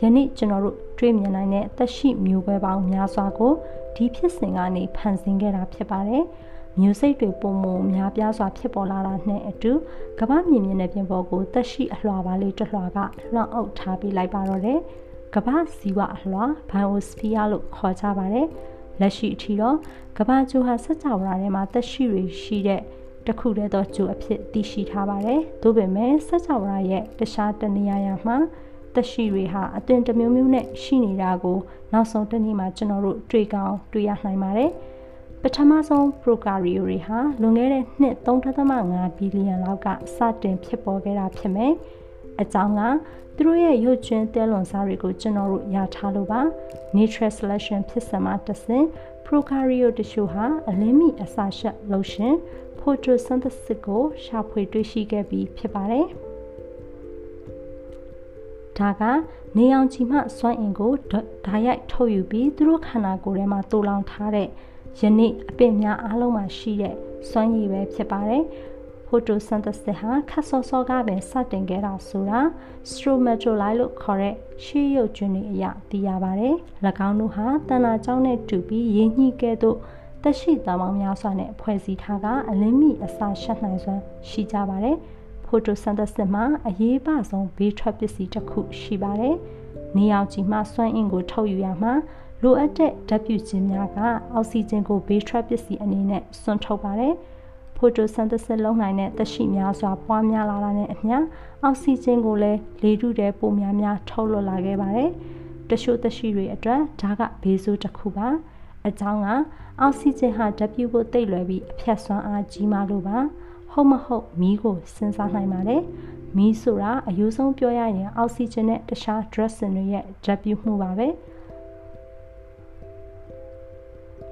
ယနေ့ကျွန်တော်တို့တွေ့မြင်နိုင်တဲ့သက်ရှိမျိုးကွဲပေါင်းများစွာကိုဒီဖြစ်စဉ်ကနေဖန်ဆင်းခဲ့တာဖြစ်ပါတယ်။ မျိုးစိတ်တွေပုံမများပြားစွာဖြစ်ပေါ်လာတာနဲ့အတူကမ္ဘာမြင်မြင်တဲ့ပြင်ပေါ်ကိုတက်ရှိအလွှာပါလေးတစ်လွှာကလွှမ်းအုပ်ထားပြီးလိုက်ပါတော့တယ်ကမ္ဘာဇီဝအလွှာ biosphere လို့ခေါ်ကြပါတယ်လက်ရှိအထိတော့ကမ္ဘာကျိုးဟာစัจ java ထဲမှာတက်ရှိတွေရှိတဲ့တခုတည်းသောကျိုးအဖြစ်သိရှိထားပါတယ်။သို့ပေမဲ့စัจ java ရဲ့တခြားတနေရာရာမှာသက်ရှိတွေဟာအသွင်တစ်မျိုးမျိုးနဲ့ရှိနေတာကိုနောက်ဆုံးတစ်နေ့မှာကျွန်တော်တို့တွေ့ကောင်းတွေ့ရနိုင်ပါတယ်။ ပထမဆုံး prokaryote တွေဟာလွန်ခဲ့တဲ့နှစ်3.5ဘီလီယံလောက်ကစတင်ဖြစ်ပေါ်ခဲ့တာဖြစ်မယ်။အကြောင်းကသူတို့ရဲ့ရုပ်ကျွင်းတဲလွန်စားတွေကိုကျွန်တော်တို့ရထားလို့ပါ natural selection ဖြစ်စမှာတဆင် prokaryote တချို့ဟာအလင်းမီအစာရှက်လို့ရှင် photosynthesis ကိုရှာဖွေတွေ့ရှိခဲ့ပြီးဖြစ်ပါတယ်။ဒါကနေအောင်ချီမှစွမ်းအင်ကိုဓာရိုက်ထုတ်ယူပြီးသူတို့ခန္ဓာကိုယ်ထဲမှာတူလောင်ထားတဲ့ ယနေ့အပင်များအားလုံးမှာရှိတဲ့စွမ်းရည်ပဲဖြစ်ပါတယ်။ photosynthesis ဟာခက်စောစောကပဲစတင်ခဲ့တာဆိုတာ stromatolite လို့ခေါ်တဲ့ရှေးရုပ်ကျွန်းတွေအရသိရပါတယ်။၎င်းတို့ဟာတဏ္ဍာကြောင်းနဲ့တူပြီးရင်းနှီးကဲ့သို့တက်ရှိတမောင်များစွာနဲ့ဖွဲ့စည်းထားကအလင်းမီအစာရှက်နိုင်စွမ်းရှိကြပါတယ်။ photosynthesis မှာအရေးပါဆုံးဘေးထွက်ပစ္စည်းတစ်ခုရှိပါတယ်။နေအောင်ကြီးမှစွမ်းအင်ကိုထုတ်ယူရမှာ လိုအပ်တဲ့ဓာတ်ပြုခြင်းများကအောက်ဆီဂျင်ကိုဘေးထွက်ပစ္စည်းအနေနဲ့စွန့်ထုတ်ပါတယ်။ photosynthesis လုပ်နိုင်တဲ့သက်ရှိများစွာပွားများလာတာနဲ့အမျှအောက်ဆီဂျင်ကိုလည်းလေထုထဲပိုများများထုတ်လွှတ်လာခဲ့ပါတယ်။တချို့သက်ရှိတွေအတွက်ဒါကဘေးဆိုးတစ်ခုပါ။အကြောင်းကအောက်ဆီဂျင်ဟာဓာတ်ပြုဖို့တိတ်လွယ်ပြီးအဖြတ်စွမ်းအားကြီးမှလို့ပါ။ဟုတ်မဟုတ်မီးကိုစဉ်းစားနိုင်ပါတယ်မီးဆိုတာအယူဆုံးပြောရရင်အောက်ဆီဂျင်နဲ့တခြား dressing တွေရဲ့ဓာတ်ပြုမှုပါပဲ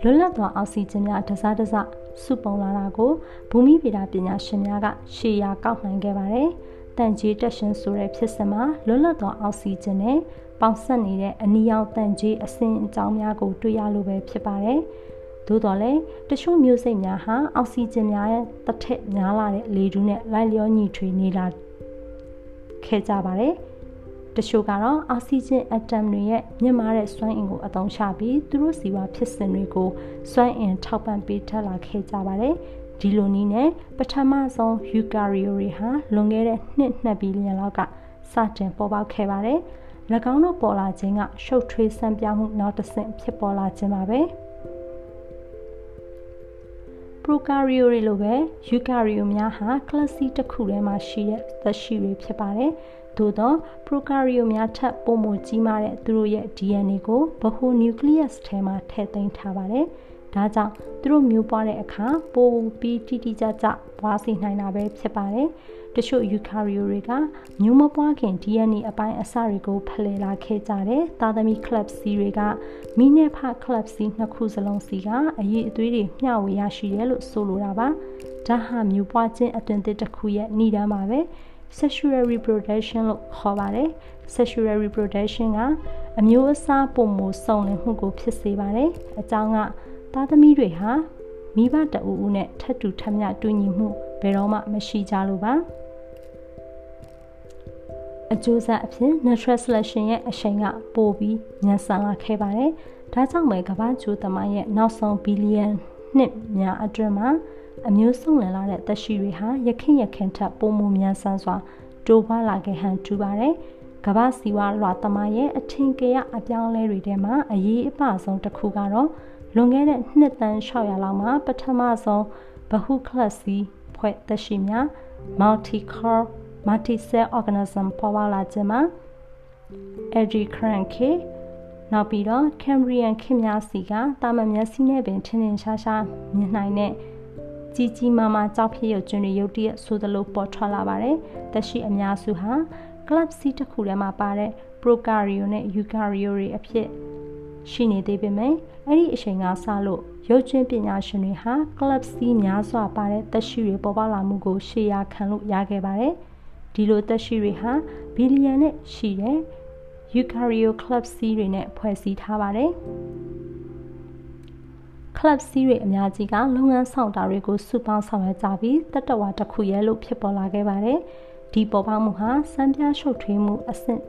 လွတ်လပ်သောအောက်ဆီဂျင်များတစားတစားစုပုံလာတာကိုဘူမိဗေဒပညာရှင်များကရှေ့ရာကောက်နိုင်ခဲ့ပါတယ်။တန်ကြီးတက်ရှင်ဆိုတဲ့ဖြစ်စဉ်မှာလွတ်လပ်သောအောက်ဆီဂျင်နဲ့ပေါင်ဆက်နေတဲ့အနီရောင်တန်ကြီးအဆင့်အကြောင်းများကိုတွေ့ရလို့ပဲဖြစ်ပါတယ်။သို့တော်လည်းတချို့မျိုးစိတ်များဟာအောက်ဆီဂျင်များရဲ့တစ်ထက်များလာတဲ့လေထုနဲ့လိုက်လျောညီထွေနေလာခဲ့ကြပါတယ်။ တချို့ကတော့အောက်ဆီဂျင်အက်တမ်တွေရဲ့မြင့်မားတဲ့စွမ်းအင်ကိုအသုံးချပြီးသူတို့စီဝါဖြစ်စဉ်တွေကိုစွမ်းအင်ထောက်ပံ့ပေးထပ်လာခဲ့ကြပါတယ်။ဒီလိုနည်းနဲ့ပထမဆုံးယူကာရီယိုတွေဟာလွန်ခဲ့တဲ့နှစ်2ဘီလီယံလောက်ကစတင်ပေါ်ပေါက်ခဲ့ပါတယ်။၎င်းတို့ပေါ်လာခြင်းကရှုပ်ထွေးဆန်းပြောင်းမှုနောက်တစ်ဆင့်ဖြစ်ပေါ်လာခြင်းပါပဲ။ prokaryote တွေလိုပဲ eukaryote များဟာ class တစ်ခုထဲမှာရှိတဲ့သက်ရှိတွေဖြစ်ပါတယ်။ သို့သော prokaryote များထပ်ပိုမိုကြီးမားတဲ့သူတို့ရဲ့ DNA ကိုဗဟို nucleus ထဲမှာထည့်သိမ်းထားပါတယ်။ဒါကြောင့်သူတို့မျိုးပွားတဲ့အခါပိုပြီးတိတိကျကျပွားစေနိုင်တာပဲဖြစ်ပါတယ်။တချို့ယူကာရီယိုတွေကမျိုးမပွားခင် DNA အပိုင်းအစတွေကိုဖလှယ်လာခဲ့ကြတယ်။သားသမီး club C တွေကမိနဲ့ဖ club C နှစ်ခုစလုံးစီကအရေးအသွေးတွေမျှဝေရရှိတယ်လို့ဆိုလိုတာပါ။ဒါဟာမျိုးပွားခြင်းအသွင်သစ်တစ်ခုရဲ့ဏ္ဍာန်ပါပဲ။ sexual reproduction လို့ခေါ်ပါတယ်။ sexual reproduction ကအမျိုးအစားပုံမစုံလင်မှုကိုဖြစ်စေပါတယ်။အကြောင်းကသားသမီးတွေဟာမိဘတအူးနဲ့ထပ်တူထပ်မျှတူညီမှုဘယ်တော့မှမရှိကြလို့ပါ။အကျိုးဆက်အဖြစ် natural selection ရဲ့အရှိန်ကပိုပြီးညံဆန်လာခဲ့ပါတယ်။ဒါကြောင့်ပဲကမ္ဘာကျိုးသမိုင်းရဲ့နောက်ဆုံးဘီလီယံနှစ်များအတွင်းမှာ အမျိုးစုံလည်လာတဲ့သက်ရှိတွေဟာရခင်ရခင်ထက်ပိုမိုမြန်ဆန်စွာတိုးပွားလာခဲ့ဟန်တူပါတယ်။ကမ္ဘာစီဝါလွှာသမိုင်းရဲ့အထင်ကရအပြောင်းအလဲတွေထဲမှာအရေးအပဆုံးတစ်ခုကတော့လွန်ခဲ့တဲ့နှစ်သန်း600လောက်မှာပထမဆုံးဘဟုကလပ်စီဖွဲ့သက်ရှိများ multi-core multi-cell organism ပေါ်ပေါက်လာခြင်းမှာ Eddie Cranke နောက်ပြီးတော့ Cambrian ခင်များစီကတာမန်မျက်စိနဲ့ပင်ထင်ထင်ရှားရှားမြင်နိုင်တဲ့ ကြီးကြီးမားမားကြောက်ဖြစ်ရုပ်ကျွန်းတွေရုပ်တရက်ဆိုသလိုပေါ်ထွက်လာပါတယ်။သက်ရှိအများစုဟာ club C တစ်ခုထဲမှာပါတဲ့ prokaryote နဲ့ eukaryote တွေအဖြစ်ရှိနေသေးပေမဲ့အဲ့ဒီအချိန်ကစလို့ရုပ်ချင်းပညာရှင်တွေဟာ club C များစွာပါတဲ့သက်ရှိတွေပေါ်ပေါက်လာမှုကိုရှေ့ရခံလို့ရခဲ့ပါတယ်။ဒီလိုသက်ရှိတွေဟာဘီလီယံနဲ့ရှိတဲ့ eukaryote club C တွေနဲ့ဖွဲ့စည်းထားပါတယ်။ club C တွေအများကြီးကလုပ်ငန်းဆောင်တာတွေကိုစုပေါင်းဆောင်ရွက်ကြပြီးတတဝါတစ်ခုရဲ့လို့ဖြစ်ပေါ်လာခဲ့ပါတယ်။ဒီပေါ်ပေါက်မှုဟာစံပြရှုပ်ထွေးမှုအဆင့်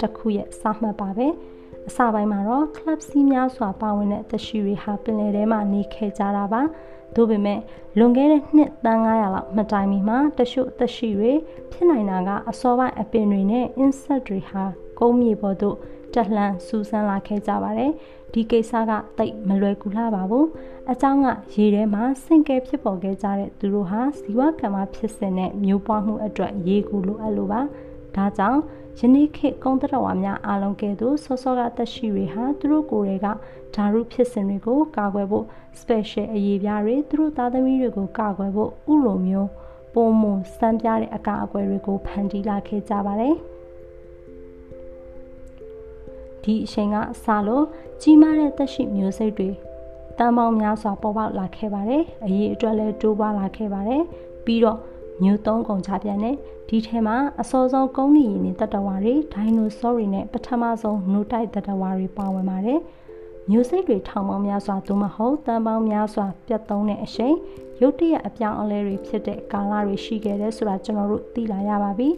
တစ်ခုရဲ့စမှတ်ပါပဲ။အစပိုင်းမှာတော့ club C များစွာပါဝင်တဲ့သက်ရှိတွေဟာပင်လယ်ထဲမှာနေခဲ့ကြတာပါ။သို့ပေမဲ့လွန်ခဲ့တဲ့နှစ်တန်း900လောက်မတိုင်မီမှာတရှုတရှိတွေဖြစ်နိုင်တာကအစောပိုင်းအပင်တွေနဲ့ insect တွေဟာကုန်းမြေပေါ်သို့တက်လှမ်းစူးစမ်းလာခဲ့ကြပါတယ် ဒီကိစ္စကတိတ်မလွယ်ကူလှပါဘူးအကြောင်းကရေထဲမှာစင်ကဲဖြစ်ပေါ်ခဲ့ကြတဲ့သူတို့ဟာဇီဝကမ္မဖြစ်စဉ်နဲ့မျိုးပွားမှုအတွက်ရေကိုလိုအပ်လိုပါဒါကြောင့်ယနေ့ခေတ်ကုန်းတရဝါများအားလုံးကဲ့သို့စောစောကတက်ရှိတွေဟာသူတို့ကိုယ်တွေကဓာရုဖြစ်စဉ်တွေကိုကာကွယ်ဖို့ special အရေးပြားတွေသူတို့သားသမီးတွေကိုကာကွယ်ဖို့ဥလိုမျိုးပုံမစမ်းပြတဲ့အကာအကွယ်တွေကိုဖန်တီးလာခဲ့ကြပါတယ် ဒီအချိန်ကအစလို့ကြီးမားတဲ့သက်ရှိမျိုးစိတ်တွေတန်ပေါင်းများစွာပေါ်ပေါက်လာခဲ့ပါတယ်အရေးအတွက်လည်းတိုးပွားလာခဲ့ပါတယ်ပြီးတော့မျိုးသုံးကုန်ကြပြန်တဲ့ဒီထဲမှာအစောဆုံးကုန်းနီရည်နေတတဝါတွေဒိုင်နိုဆောတွေနဲ့ပထမဆုံးနိုတိုက်တတဝါတွေပါဝင်ပါတယ်မျိုးစိတ်တွေထောင်ပေါင်းများစွာသို့မဟုတ်တန်ပေါင်းများစွာပြတ်သုံးတဲ့အချိန်ရုတ်တရက်အပြောင်းအလဲတွေဖြစ်တဲ့ကာလတွေရှိခဲ့တဲ့ဆိုတာကျွန်တော်တို့သိလာရပါပြီ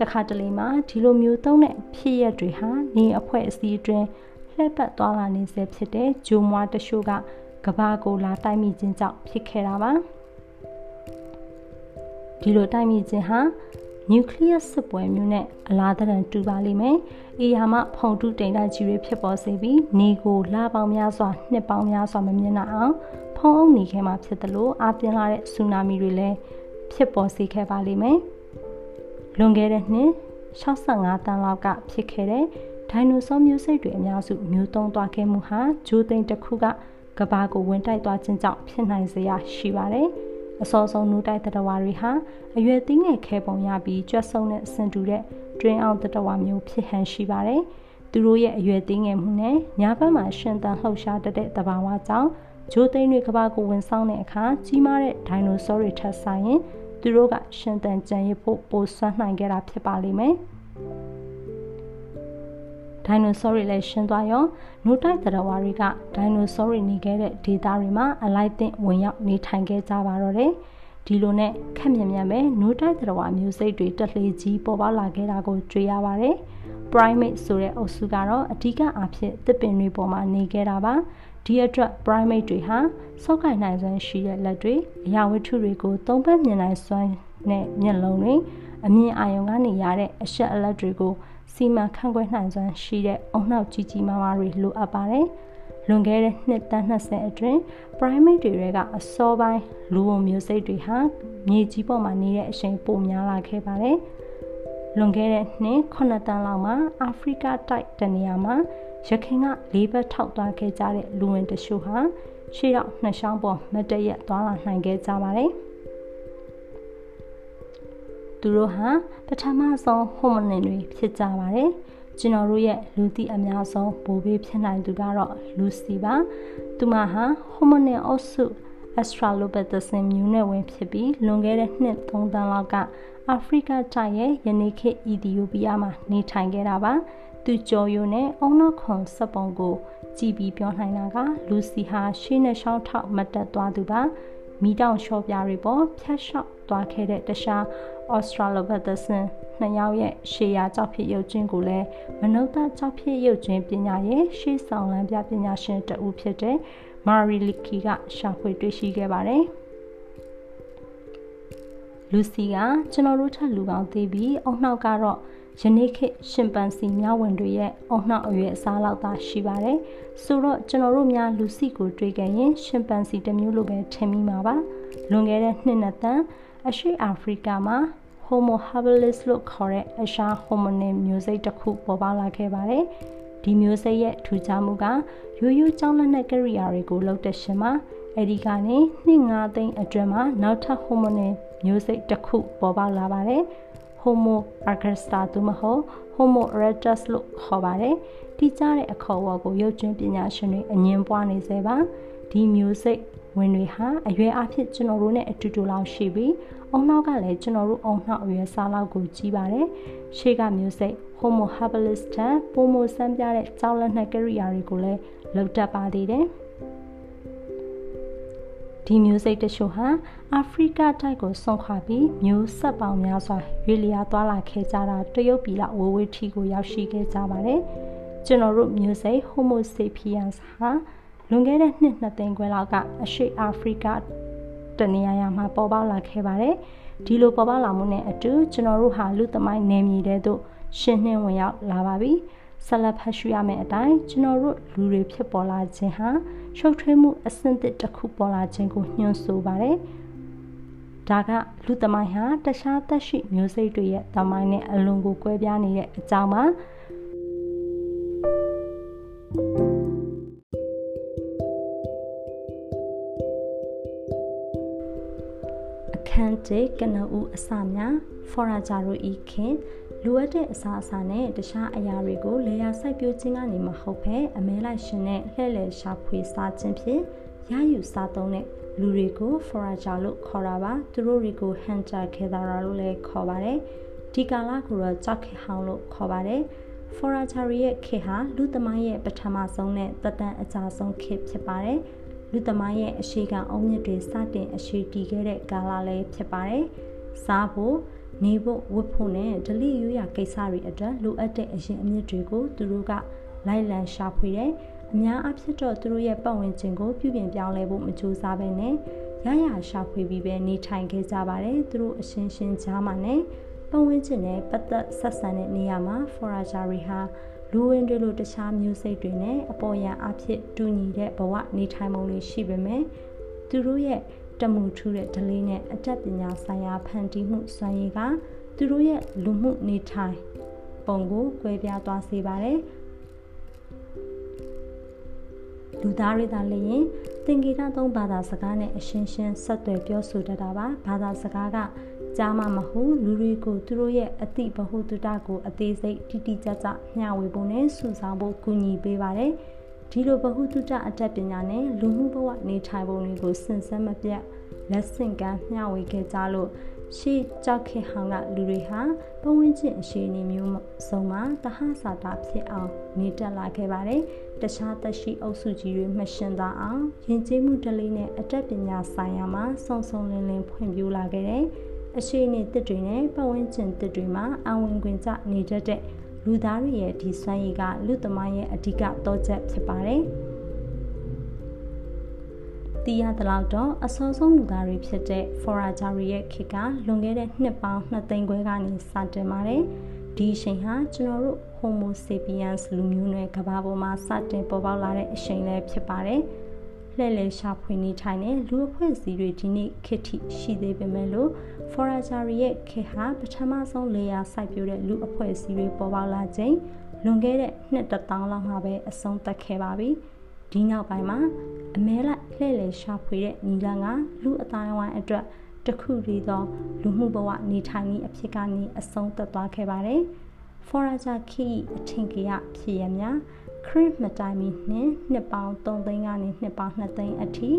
တခါတလေမှာဒီလိုမျိုးသုံးတဲ့ဖြစ်ရက်တွေဟာနေအဖွဲ့အစည်းအတွင်းလှည့်ပတ်သွားလာနေစေဖြစ်တဲ့ဂျိုမွားတရှို့ကကဘာကိုလာတိုက်မိခြင်းကြောင့်ဖြစ်ခဲ့တာပါဒီလိုတိုက်မိခြင်းဟာနျူကလ িয়াস စစ်ပွဲမျိုးနဲ့အလားတန်တူပါလိမ့်မယ်။အေယာမဖုန်တုတိမ်တိုက်ကြီးတွေဖြစ်ပေါ်စေပြီးနေကိုလာပေါင်းများစွာနှစ်ပေါင်းများစွာမမြင်နိုင်အောင်ဖုံးအုပ်နေခဲ့မှာဖြစ်တယ်လို့အပြင်းလာတဲ့ဆူနာမီတွေလည်းဖြစ်ပေါ်စေခဲ့ပါလိမ့်မယ်။ လွန်ခဲ့တဲ့နှစ်65တန်းလောက်ကဖြစ်ခဲ့တဲ့ဒိုင်နိုဆောမျိုးစိတ်တွေအများစုမျိုးတုံးသွားခဲ့မှုဟာဂျိုးသိန်းတစ်ခုကကဘာကိုဝင်တိုက်သွားခြင်းကြောင့်ဖြစ်နိုင်စရာရှိပါတယ်။အစောဆုံးနူးတိုက်တတဝါတွေဟာအရွယ်သီးငယ်ခဲပုံရပြီးကြွက်ဆုံတဲ့ဆင်တူတဲ့တွင်းအောင်တတဝါမျိုးဖြစ်ဟန်ရှိပါတယ်။သူတို့ရဲ့အရွယ်သီးငယ်မှုနဲ့ညာဘက်မှာရှင်သန်လှုပ်ရှားတတဲ့တဘာဝကြောင့်ဂျိုးသိန်းတွေကဘာကိုဝင်ဆောင်တဲ့အခါကြီးမားတဲ့ဒိုင်နိုဆောတွေထပ်ဆိုင်ရင် သူတို့ကရှင်သန်ကြံရစ်ဖို့ပိုဆွမ်းနိုင်ခဲ့တာဖြစ်ပါလိမ့်မယ်။ဒိုင်နိုဆောတွေလည်းရှင်းသွားရောနိုတိုက်တရဝါတွေကဒိုင်နိုဆောတွေနေခဲ့တဲ့ဒေသတွေမှာအလိုက်တင်ဝင်ရောက်နေထိုင်ခဲ့ကြပါတော့တယ်ဒီလိုနဲ့ခက်မြန်မြန်ပဲနိုတိုက်တရဝါမျိုးစိတ်တွေတက်လှေကြီးပေါ်ပေါက်လာခဲ့တာကိုတွေ့ရပါတယ် primate ဆိုတဲ့အုပ်စုကတော့အဓိကအားဖြင့်သစ်ပင်တွေပေါ်မှာနေခဲ့တာပါ ဒီအတွက် primate တွေဟာစောက်ကင်နိုင်စွမ်းရှိတဲ့လက်တွေအရာဝတ္ထုတွေကိုသုံးဖက်မြင်နိုင်စွမ်းနဲ့မျက်လုံးတွေအမြင်အာရုံကနေရတဲ့အရှက်အလက်တွေကိုစီမံခန့်ခွဲနိုင်စွမ်းရှိတဲ့အုံနောက်ကြီးကြီးမားမားတွေလိုအပ်ပါတယ်။လွန်ခဲ့တဲ့နှစ်တန်း20အတွင်း primate တွေရဲ့ကအစောပိုင်းလူဝမျိုးစိတ်တွေဟာမြေကြီးပေါ်မှာနေတဲ့အချိန်ပိုများလာခဲ့ပါတယ်။လွန်ခဲ့တဲ့နှစ်9တန်းလောက်မှာအာဖရိကတိုက်တနေရာမှာ ရခိုင်ကလေးဘက်ထောက်သွားခဲ့ကြတဲ့လူဝင်တချို့ဟာရှေ့ရောက်နှစ်ချောင်းပေါ်မတရက်သွားလာနိုင်ခဲ့ကြပါတယ်။သူတို့ဟာပထမဆုံးဟိုမနင်တွေဖြစ်ကြပါတယ်ကျွန်တော်တို့ရဲ့လူသိအများဆုံးဘိုးဘေးဖြစ်နိုင်သူကတော့လူစီပါသူမဟာဟိုမနင်အုပ်စု Australopithecus မျိုးနွယ်ဝင်ဖြစ်ပြီးလွန်ခဲ့တဲ့နှစ်3သန်းလောက်ကအာဖရိကတိုက်ရဲ့ယနေ့ခေတ်အီသီယိုးပီးယားမှာနေထိုင်ခဲ့တာပါ သူကြော်ယိုနဲ့အုံနောက်ခွန်စက်ပုံကို ကြည်ပြီးပြောနိုင်တာကလူစီဟာရှေးနဲ့ရှောင်းထောက်မတက်သွားသူပါမိတောင်လျှော့ပြားတွေပေါ်ဖြတ်လျှောက်သွားခဲ့တဲ့တခြား Australopithecus နှစ်ယောက်ရဲ့ရှေးရာကြောက်ဖြစ်ရုပ်ချင်းကိုလည်းမနုဿကြောက်ဖြစ်ရုပ်ချင်းပညာရဲ့ရှေးဆောင်လမ်းပြပညာရှင်တဦးဖြစ်တဲ့ Marie Leakey ကရှာဖွေတွေ့ရှိခဲ့ပါတယ်။လူစီကကျွန်တော်တို့ထက်လူကောင်းသေးပြီးအုံနောက်ကတော့ ယနေ့ခေတ်ရှင်ပန်စီမြဝင်တွေရဲ့အုံနောက်အရွယ်အစားလောက်သာရှိပါတယ်။ဆိုတော့ကျွန်တော်တို့များလူစီကိုတွေးခဲ့ရင်ရှင်ပန်စီတစ်မျိုးလိုပဲထင်မိမှာပါ။လွန်ခဲ့တဲ့နှစ်နှစ်တန်းအရှေ့အာဖရိကမှာ Homo habilis လို့ခေါ်တဲ့အရှာ homonym မျိုးစိတ်တစ်ခုပေါ်ပေါက်လာခဲ့ပါတယ်။ဒီမျိုးစိတ်ရဲ့ထူးခြားမှုကရိုးရိုးကြောင်းလက်နက်ကိရိယာတွေကိုလှုပ်တဲ့ရှင်မှာအဲဒီကနေနှစ်၅သိန်းအတွင်းမှာနောက်ထပ် homonym မျိုးစိတ်တစ်ခုပေါ်ပေါက်လာပါတယ်။ Homo ergaster သို့မဟုတ် Homo erectus လို့ခေါ်ပါတယ်။ဒီကြားတဲ့အခေါ်အဝေါ်ကိုရုပ်ကျွင်းပညာရှင်တွေအငင်းပွားနေစေပါ။ဒီမျိုးစိတ်ဝင်တွေဟာအရွယ်အဖြစ်ကျွန်တော်တို့နဲ့အတူတူလောက်ရှိပြီးအုံနောက်ကလည်းကျွန်တော်တို့အုံနောက်အရွယ်စားလောက်ကိုကြီးပါတယ်။ရှေ့ကမျိုးစိတ် Homo habilis တန်ပုံမဆန်းပြတဲ့ကြောက်လက်နှက်ကိရိယာတွေကိုလည်းလောက်တတ်ပါသေးတယ်။ ဒီမျိုးစိတ်တချို့ဟာအာဖရိကတိုက်ကိုဆွန့်ခွာပြီးမျိုးဆက်ပေါင်းများစွာရွေလျာသွားလာခဲ့ကြတာတရုတ်ပြည်လောက်ဝဝေးထီကိုရောက်ရှိခဲ့ကြပါတယ်။ကျွန်တော်တို့မျိုးစိတ် Homo sapiens ဟာလွန်ခဲ့တဲ့နှစ်နှစ်သိန်းခွဲလောက်ကအရှေ့အာဖရိကတနေရာရာမှာပေါ်ပေါက်လာခဲ့ပါတယ်ဒီလိုပေါ်ပေါက်လာမှုနဲ့အတူကျွန်တော်တို့ဟာလူသမိုင်းနယ်မြေတဲသို့ရှင်းနှင်းဝင်ရောက်လာပါပြီ ဆက်လက်ဖတ်ရှုရမယ့်အတိုင်းကျွန်တော်တို့လူတွေဖြစ်ပေါ်လာခြင်းဟာရှုပ်ထွေးမှုအဆင့်တစ်တစ်ခုပေါ်လာခြင်းကိုညွှန်းဆိုပါတယ်ဒါကလူသမိုင်းဟာတခြားသက်ရှိမျိုးစိတ်တွေရဲ့သမိုင်းနဲ့အလွန်ကိုကွဲပြားနေတဲ့အကြောင်းပါအခန်းကျကနဦးအစများဖော်ရာဂျာရိုဤခင် လိုအပ်တဲ့အစားအစာနဲ့တခြားအရာတွေကိုလေယာစိုက်ပျိုးခြင်းကနေမဟုတ်ဘဲအမဲလိုက်ရှင်နဲ့လှည့်လည်ရှာဖွေစားခြင်းဖြင့်ရယူစားသုံးတဲ့လူတွေကို forager လို့ခေါ်တာပါသူတို့တွေကို hunter gatherer လို့လည်းခေါ်ပါတယ်ဒီကာလကိုတော့ကြောက်ခေဟောင်းလို့ခေါ်ပါတယ် forager ရဲ့ခေဟာလူသမိုင်းရဲ့ပထမဆုံးနဲ့တက်တန်အကြဆုံးခေဖြစ်ပါတယ်လူသမိုင်းရဲ့အရှိကအုံမြင့်တွေစတင်အရှိတည်ခဲ့တဲ့ကာလလည်းဖြစ်ပါတယ်စားဖို့ နေဖို့ဝတ်ဖို့နဲ့ဒလိရိုးရာကိစ္စတွေအတွက်လိုအပ်တဲ့အရင်အမြင့်တွေကိုသူတို့ကလိုက်လံရှာဖွေတယ်အများအဖြစ်တော့သူတို့ရဲ့ပတ်ဝန်းကျင်ကိုပြုပြင်ပြောင်းလဲဖို့မကြိုးစားဘဲနဲ့ရရရှာဖွေပြီးပဲနေထိုင်ခဲ့ကြပါတယ်သူတို့အရှင်းရှင်းကြားမှာနဲ့ပတ်ဝန်းကျင်နဲ့ပတ်သက်ဆက်ဆံတဲ့နေရာမှာ forager တွေဟာလူဝင်တွေလိုတခြားမျိုးစိတ်တွေနဲ့အပေါ်ယံအဖြစ်တူညီတဲ့ဘဝနေထိုင်ပုံတွေရှိပေမဲ့သူတို့ရဲ့ တမှုထူးတဲ့ဒလေးနဲ့အတတ်ပညာဆိုင်ရာဖန်တီးမှုစွမ်းရည်ကသူတို့ရဲ့လူမှုနေထိုင်ပုံကိုကွဲပြားသွားစေပါတယ်။လူသားတွေသာလျင်သင်္ကေတသုံးဘာသာစကားနဲ့အရှင်းရှင်းဆက်သွယ်ပြောဆိုတတ်တာပါဘာသာစကားကကြားမှမဟုတ်လူတွေကိုသူတို့ရဲ့အသိဗဟုသုတကိုအသေးစိတ်တိတိကျကျမျှဝေဖို့နဲ့စုဆောင်းဖို့ကူညီပေးပါတယ် ဒီလိုဗဟုသုတအတတ်ပညာနဲ့လူမှုဘဝနေထိုင်ပုံတွေကိုစဉ်ဆက်မပြတ်လက်ဆင့်ကမ်းမျှဝေခဲ့ကြလို့ရှေးကြောက်ခေဟောင်းကလူတွေဟာပဝန်းကျင်အခြေအနေမျိုးစုံမှာတဟဆာတာဖြစ်အောင်နေတက်လာခဲ့ပါတယ်။တခြားသက်ရှိအုပ်စုကြီးတွေမရှင်သာအောင်ယဉ်ကျေးမှုတလေးနဲ့အတတ်ပညာဆိုင်ရာမှာစုံစုံလင်လင်ဖွံ့ဖြိုးလာခဲ့တဲ့အခြေအနေတစ်တွေနဲ့ပဝန်းကျင်တစ်တွေမှာအဝင်ခွင့်ကြနေတတ်တဲ့ လူသားတွေရဲ့ဒီစွမ်းရည်ကလူသမိုင်းရဲ့အဓိကတော့ချက်ဖြစ်ပါတယ်။သိရသလောက်တော့အစောဆုံးလူသားတွေဖြစ်တဲ့ forager ရဲ့ခေတ်ကလွန်ခဲ့တဲ့နှစ်ပေါင်း2သိန်းခွဲကနေစတင်ပါတယ်။ဒီအချိန်ဟာကျွန်တော်တို့ Homo sapiens လူမျိုးနွယ်ကဘာပေါ်မှာစတင်ပေါ်ပေါက်လာတဲ့အချိန်လည်းဖြစ်ပါတယ်။ လှည့်လည်ရှာဖွေနေထိုင်တဲ့လူအဖွဲ့အစည်းတွေဒီနေ့ခေတ်ထိရှိသေးပေမဲ့လို့ forager ရဲ့ခေတ်ဟာပထမဆုံးလေယာစိုက်ပျိုးတဲ့လူအဖွဲ့အစည်းတွေပေါ်ပေါက်လာခြင်းလွန်ခဲ့တဲ့နှစ်တစ်သောင်းလောက်မှာပဲအဆုံးသတ်ခဲ့ပါပြီ။ဒီနောက်ပိုင်းမှာအမဲလိုက်လှည့်လည်ရှာဖွေတဲ့ညီလန်းကလူအတိုင်းဝိုင်းအတွက်တခုတည်းသောလူမှုဘဝနေထိုင်နည်းအဖြစ်ကနေအဆုံးသတ်သွားခဲ့ပါတယ်။ Forager Key အထင်ကြီးဖြစ်ရများ ခရစ်မတိုင်မီနှင့်နှစ်ပေါင်း3သိန်းကနေနှစ်ပေါင်း2သိန်းအထိ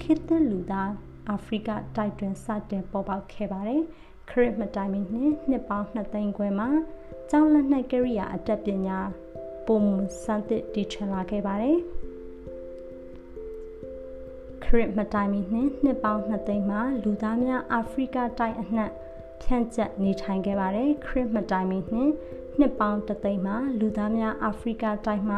ခေတ်သစ်လူသားအာဖရိကတိုက်တွင်စတင်ပေါ်ပေါက်ခဲ့ပါတယ်။ခရစ်မတိုင်မီနှင့်နှစ်ပေါင်း2သိန်းခွဲမှာကျောင်းလက်နှိုက်ကရိယာအတတ်ပညာပုံမစံသစ်တည်ထွင်လာခဲ့ပါတယ်။ခရစ်မတိုင်မီနှင့်နှစ်ပေါင်း2သိန်းမှာလူသားများအာဖရိကတိုက်အနှံ့ဖြန့်ကျက်နေထိုင်ခဲ့ပါတယ်ခရစ်မတိုင်မီနှင့် နှစ်ပေါင်း3သိန်းမှာလူသားများအာဖရိကတိုက်မှ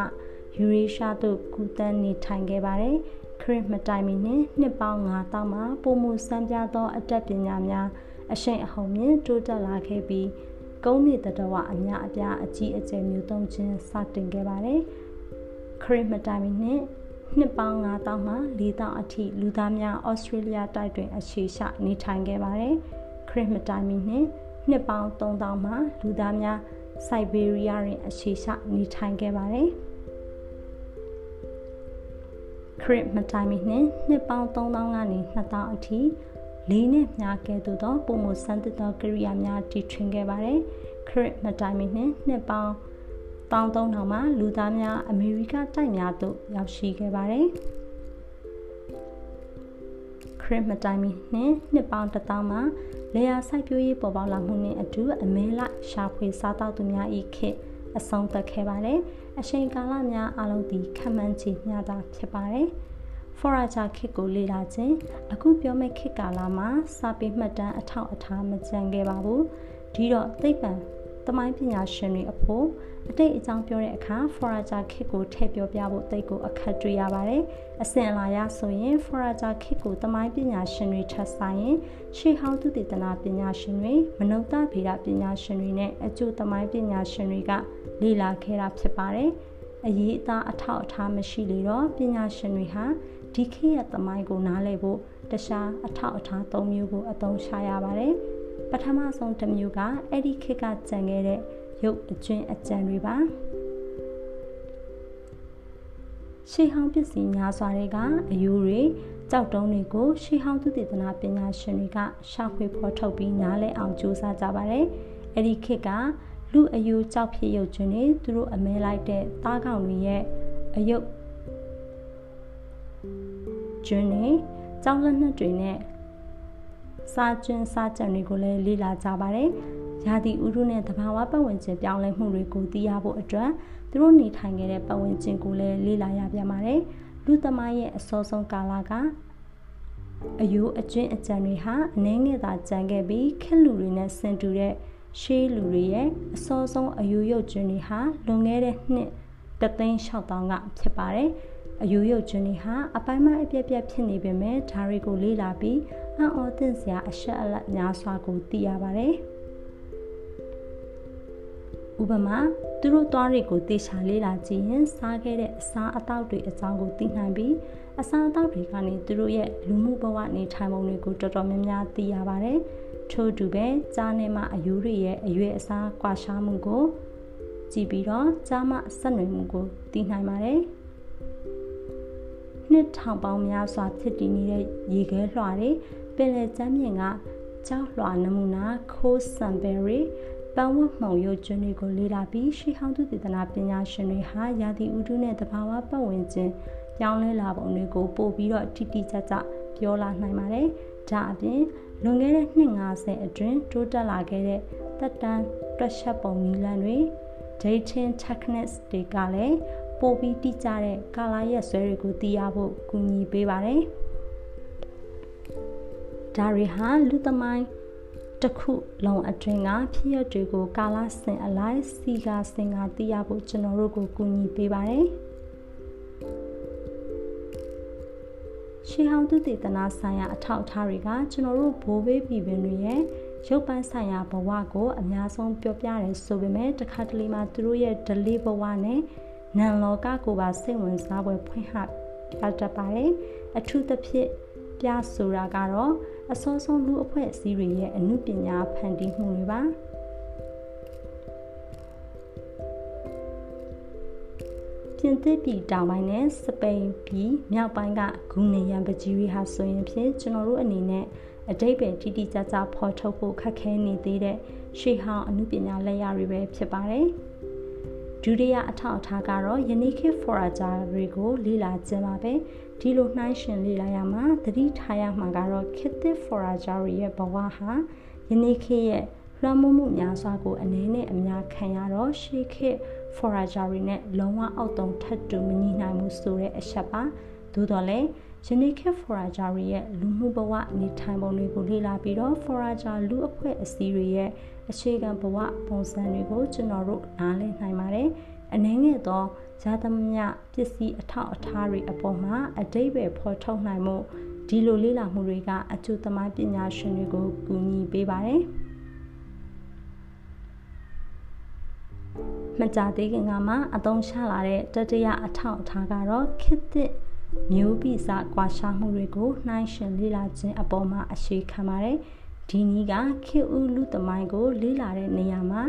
ယူရေရှားသို့ကူးတန်းနေထိုင်ခဲ့ပါတယ်ခရစ်မတိုင်မီနှင့်နှစ်ပေါင်း9000မှာပုံမှုစံပြသောအတတ်ပညာများအရှိန်အဟုန်မြင့်တိုးတက်လာခဲ့ပြီးကုန်းမြေတတဝအများအပြားအကြီးအကျယ်မျိုးသုံးခြင်းစတင်ခဲ့ပါတယ်ခရစ်မတိုင်မီနှင့်နှစ်ပေါင်း9000မှ4000အထိလူသားများဩစတြေးလျတိုက်တွင်အခြေချနေထိုင်ခဲ့ပါတယ်။ခရစ်မတိုင်မီနှင့်နှစ်ပေါင်း3000မှလူသားများ စိုက်ဘေးရီးယားတွင်အခြေချနေထိုင်ခဲ့ပါတယ်။ခရစ်မတိုင်မီနှင့်နှစ်ပေါင်း3000ကနေ2000အထိလေးနဲ့မြားကဲ့သို့သောပုံမှုစံတသောကိရိယာများတည်ထွင်ခဲ့ပါတယ်။ခရစ်မတိုင်မီနှင့်နှစ်ပေါင်း1300မှာလူသားများအမေရိကတိုက်များသို့ရောက်ရှိခဲ့ပါတယ်။ ခရစ်မတိုင်မီနှင့်နှစ်ပေါင်း1000မှာလေယာစိုက်ပျိုးရေးပေါ်ပေါက်လာမှုနှင့်အတူအမဲလိုက်ရှာဖွေစားတောက်သူများ၏ခေတ်အဆုံးသတ်ခဲ့ပါတယ်။အချိန်ကာလများအလုံးသည်ခံမှန်းချေမျှတာဖြစ်ပါတယ်။ Forager ခေတ်ကိုလေ့လာခြင်းအခုပြောမယ့်ခေတ်ကာလမှာစာပေမှတ်တမ်းအထောက်အထားမကျန်ခဲ့ပါဘူး။ဒီတော့သိပ္ပံ တမိုင်းပညာရှင်တွေအဖို့အတိတ်အကြောင်းပြောတဲ့အခါ Forager Kit ကိုထည့်ပြောပြဖို့တိတ်ကိုအခက်တွေ့ရပါတယ်။အစဉ်အလာရဆိုရင် Forager Kit ကိုတမိုင်းပညာရှင်တွေထပ်ဆိုင်ရင်ရှေးဟောင်းသူတည်တနာပညာရှင်တွေမနုဿဗေဒပညာရှင်တွေနဲ့အကျိုးတမိုင်းပညာရှင်တွေကလေ့လာခဲ့တာဖြစ်ပါတယ်။အရေးအသားအထောက်အထားမရှိလေတော့ပညာရှင်တွေဟာဒီခေတ်ရဲ့သမိုင်းကိုနားလည်ဖို့တခြားအထောက်အထား၃မျိုးကိုအသုံးချရပါတယ်။ ပထမဆုံးတစ်မျိုးကအဲ့ဒီခေတ်ကကြံခဲ့တဲ့ရုပ်အကျွင်းအကြံတွေပါရှေးဟောင်းပစ္စည်းများစွာတွေကအယူတွေကြောက်တုံးတွေကိုရှေးဟောင်းသူတည်တနာပညာရှင်တွေကရှာဖွေဖော်ထုတ်ပြီးနားလည်အောင်ကြိုးစားကြပါတယ်။အဲ့ဒီခေတ်ကလူအယူကြောက်ဖြစ်ရုပ်ကျွန်းတွေသူတို့အမဲလိုက်တဲ့သားကောင်တွေရဲ့အယုတ်ကျွန်းတွေကြောက်လက်နှက်တွေနဲ့ စာကျွန်းစာကြံတွေကိုလည်းလေ့လာကြပါတယ်။ရာသီဥတုနဲ့သဘာဝပတ်ဝန်းကျင်ပြောင်းလဲမှုတွေကိုသိရဖို့အတွက်သူတို့နေထိုင်ခဲ့တဲ့ပတ်ဝန်းကျင်ကိုလည်းလေ့လာရပြန်ပါတယ်။လူသမားရဲ့အစောဆုံးကာလကအယိုးအကျဉ်းအကြံတွေဟာအနှဲငယ်သာကြံခဲ့ပြီးခက်လူတွေနဲ့ဆင်တူတဲ့ရှေးလူတွေရဲ့အစောဆုံးအယိုးရုပ်ကျွန်းတွေဟာလွန်ခဲ့တဲ့နှစ်တသိန်း6000ကဖြစ်ပါတယ်။အယူရုပ်ကျွန်းတွေဟာအပိုင်းပိုင်းအပြက်ပြက်ဖြစ်နေပေမဲ့ဒါတွေကိုလေ့လာပြီး အံ့ဩသင့်စရာအရှက်အလက်များစွာကိုသိရပါတယ်။ဥပမာသူတို့သွားတွေကိုတေချာလေးလာကြည့်ရင်စားခဲ့တဲ့အစားအသောက်တွေအကြောင်းကိုသိနိုင်ပြီးအစားအသောက်တွေကနေသူတို့ရဲ့လူမှုဘဝနေထိုင်ပုံတွေကိုတော်တော်များများသိရပါတယ်။ထို့တူပဲကြားနေမှအယူတွေရဲ့အရွယ်အစားကွာခြားမှုကိုကြည့်ပြီးတော့ကြားမှဆက်နွယ်မှုကိုသိနိုင်ပါတယ်။နှစ်ထောင်ပေါင်းများစွာဖြစ်တည်နေတဲ့ရေခဲလွှာတွေ ပင်လယ်ကျမ်းပြင်ကကြောက်လွှာနမူနာခိုးဆန်ဘယ်ရီပန်းဝတ်မှုံရုပ်ကျွန်းတွေကိုလေ့လာပြီးရှေးဟောင်းသူသေသနာပညာရှင်တွေဟာရာသီဥတုနဲ့သဘာဝပတ်ဝန်းကျင်ပြောင်းလဲလာပုံတွေကိုပို့ပြီးတော့တိတိကျကျပြောလာနိုင်ပါတယ်။ဒါအပြင်လွန်ခဲ့တဲ့နှစ်50အတွင်းတိုးတက်လာခဲ့တဲ့တက်တန်းတွက်ချက်ပုံနည်းလမ်းတွေ dating techniques တွေကလည်းပိုပြီးတိကျတဲ့ကာလာရက်ဆွဲတွေကိုသိရဖို့ကူညီပေးပါတယ်။ ဒါတွေဟာလူသမိုင်းတစ်ခုလုံးအတွင်းကဖြစ်ရတွေကိုကာလာစင်အလိုက်စီကစင်ကသိရဖို့ကျွန်တော်တို့ကိုကူညီပေးပါတယ်။ရှေးဟောင်းသူတည်တနာဆိုင်ရာအထောက်အထားတွေကကျွန်တော်တို့ဘိုးဘေးပြည်ပင်တွေရဲ့ရုပ်ပန်းဆိုင်ရာဘဝကိုအများဆုံးပြောပြတယ်ဆိုပေမဲ့တခါတလေမှာသူတို့ရဲ့ delay ဘဝနဲ့နံလောကကိုပါစိတ်ဝင်စားပွဲဖွင့်ဟပြတတ်ပါတယ်အထူးသဖြင့်ပြဆိုတာကတော့ အစောဆုံးလူအဖွဲ့အစည်းတွေရဲ့အမှုပညာဖန်တီးမှုတွေပါပြင်သစ်ပြည်တောင်ပိုင်းနဲ့စပိန်ပြည်မြောက်ပိုင်းကဂူနေရန်ပကြီးတွေဟာဆိုရင်ဖြင့်ကျွန်တော်တို့အနေနဲ့အတိတ်ပဲတိတိကျကျဖော်ထုတ်ဖို့ခက်ခဲနေသေးတဲ့ရှေးဟောင်းအမှုပညာလက်ရာတွေပဲဖြစ်ပါတယ်။ဒုတိယအထောက်အထားကတော့ယနေ့ခေတ် forager တွေကိုလေ့လာခြင်းပါပဲ ဒီလိုနှိုင်းရှင်လေ့လာရမှာသတိထားရမှာကတော့ခေတ်သစ် forager ရဲ့ဘဝဟာယနေ့ခေတ်ရဲ့လွှမ်းမိုးမှုများစွာကိုအနေနဲ့အများခံရတော့ရှေးခေတ် forager နဲ့လုံးဝအောက်တုံထပ်တူမညီနိုင်မှုဆိုတဲ့အချက်ပါသို့တော်လည်းယနေ့ခေတ် forager ရဲ့လူမှုဘဝနေထိုင်ပုံတွေကိုလေ့လာပြီးတော့ forager လူအဖွဲ့အစည်းတွေရဲ့အခြေခံဘဝပုံစံတွေကိုကျွန်တော်တို့နားလည်နိုင်ပါတယ်။အနည်းင ယ်သောဇာသမညပစ္စည်းအထောက်အထားတွေအပေါ်မှာအတိတ်ပဲဖော်ထုတ်နိုင်မှုဒီလိုလေ့လာမှုတွေကအကျိုးသမားပညာရှင်တွေကိုကူညီပေးပါတယ်။မကြသေးခင်ကမှအသုံးချလာတဲ့တတိယအထောက်အထားကတော့ခေတ်သစ်မျိုးပိစကွာရှားမှုတွေကိုနှိုင်းယှဉ်လေ့လာခြင်းအပေါ်မှာအခြေခံပါတယ်။ဒီနည်းကခေဦးလူသမိုင်းကိုလေ့လာတဲ့နေရာမှာ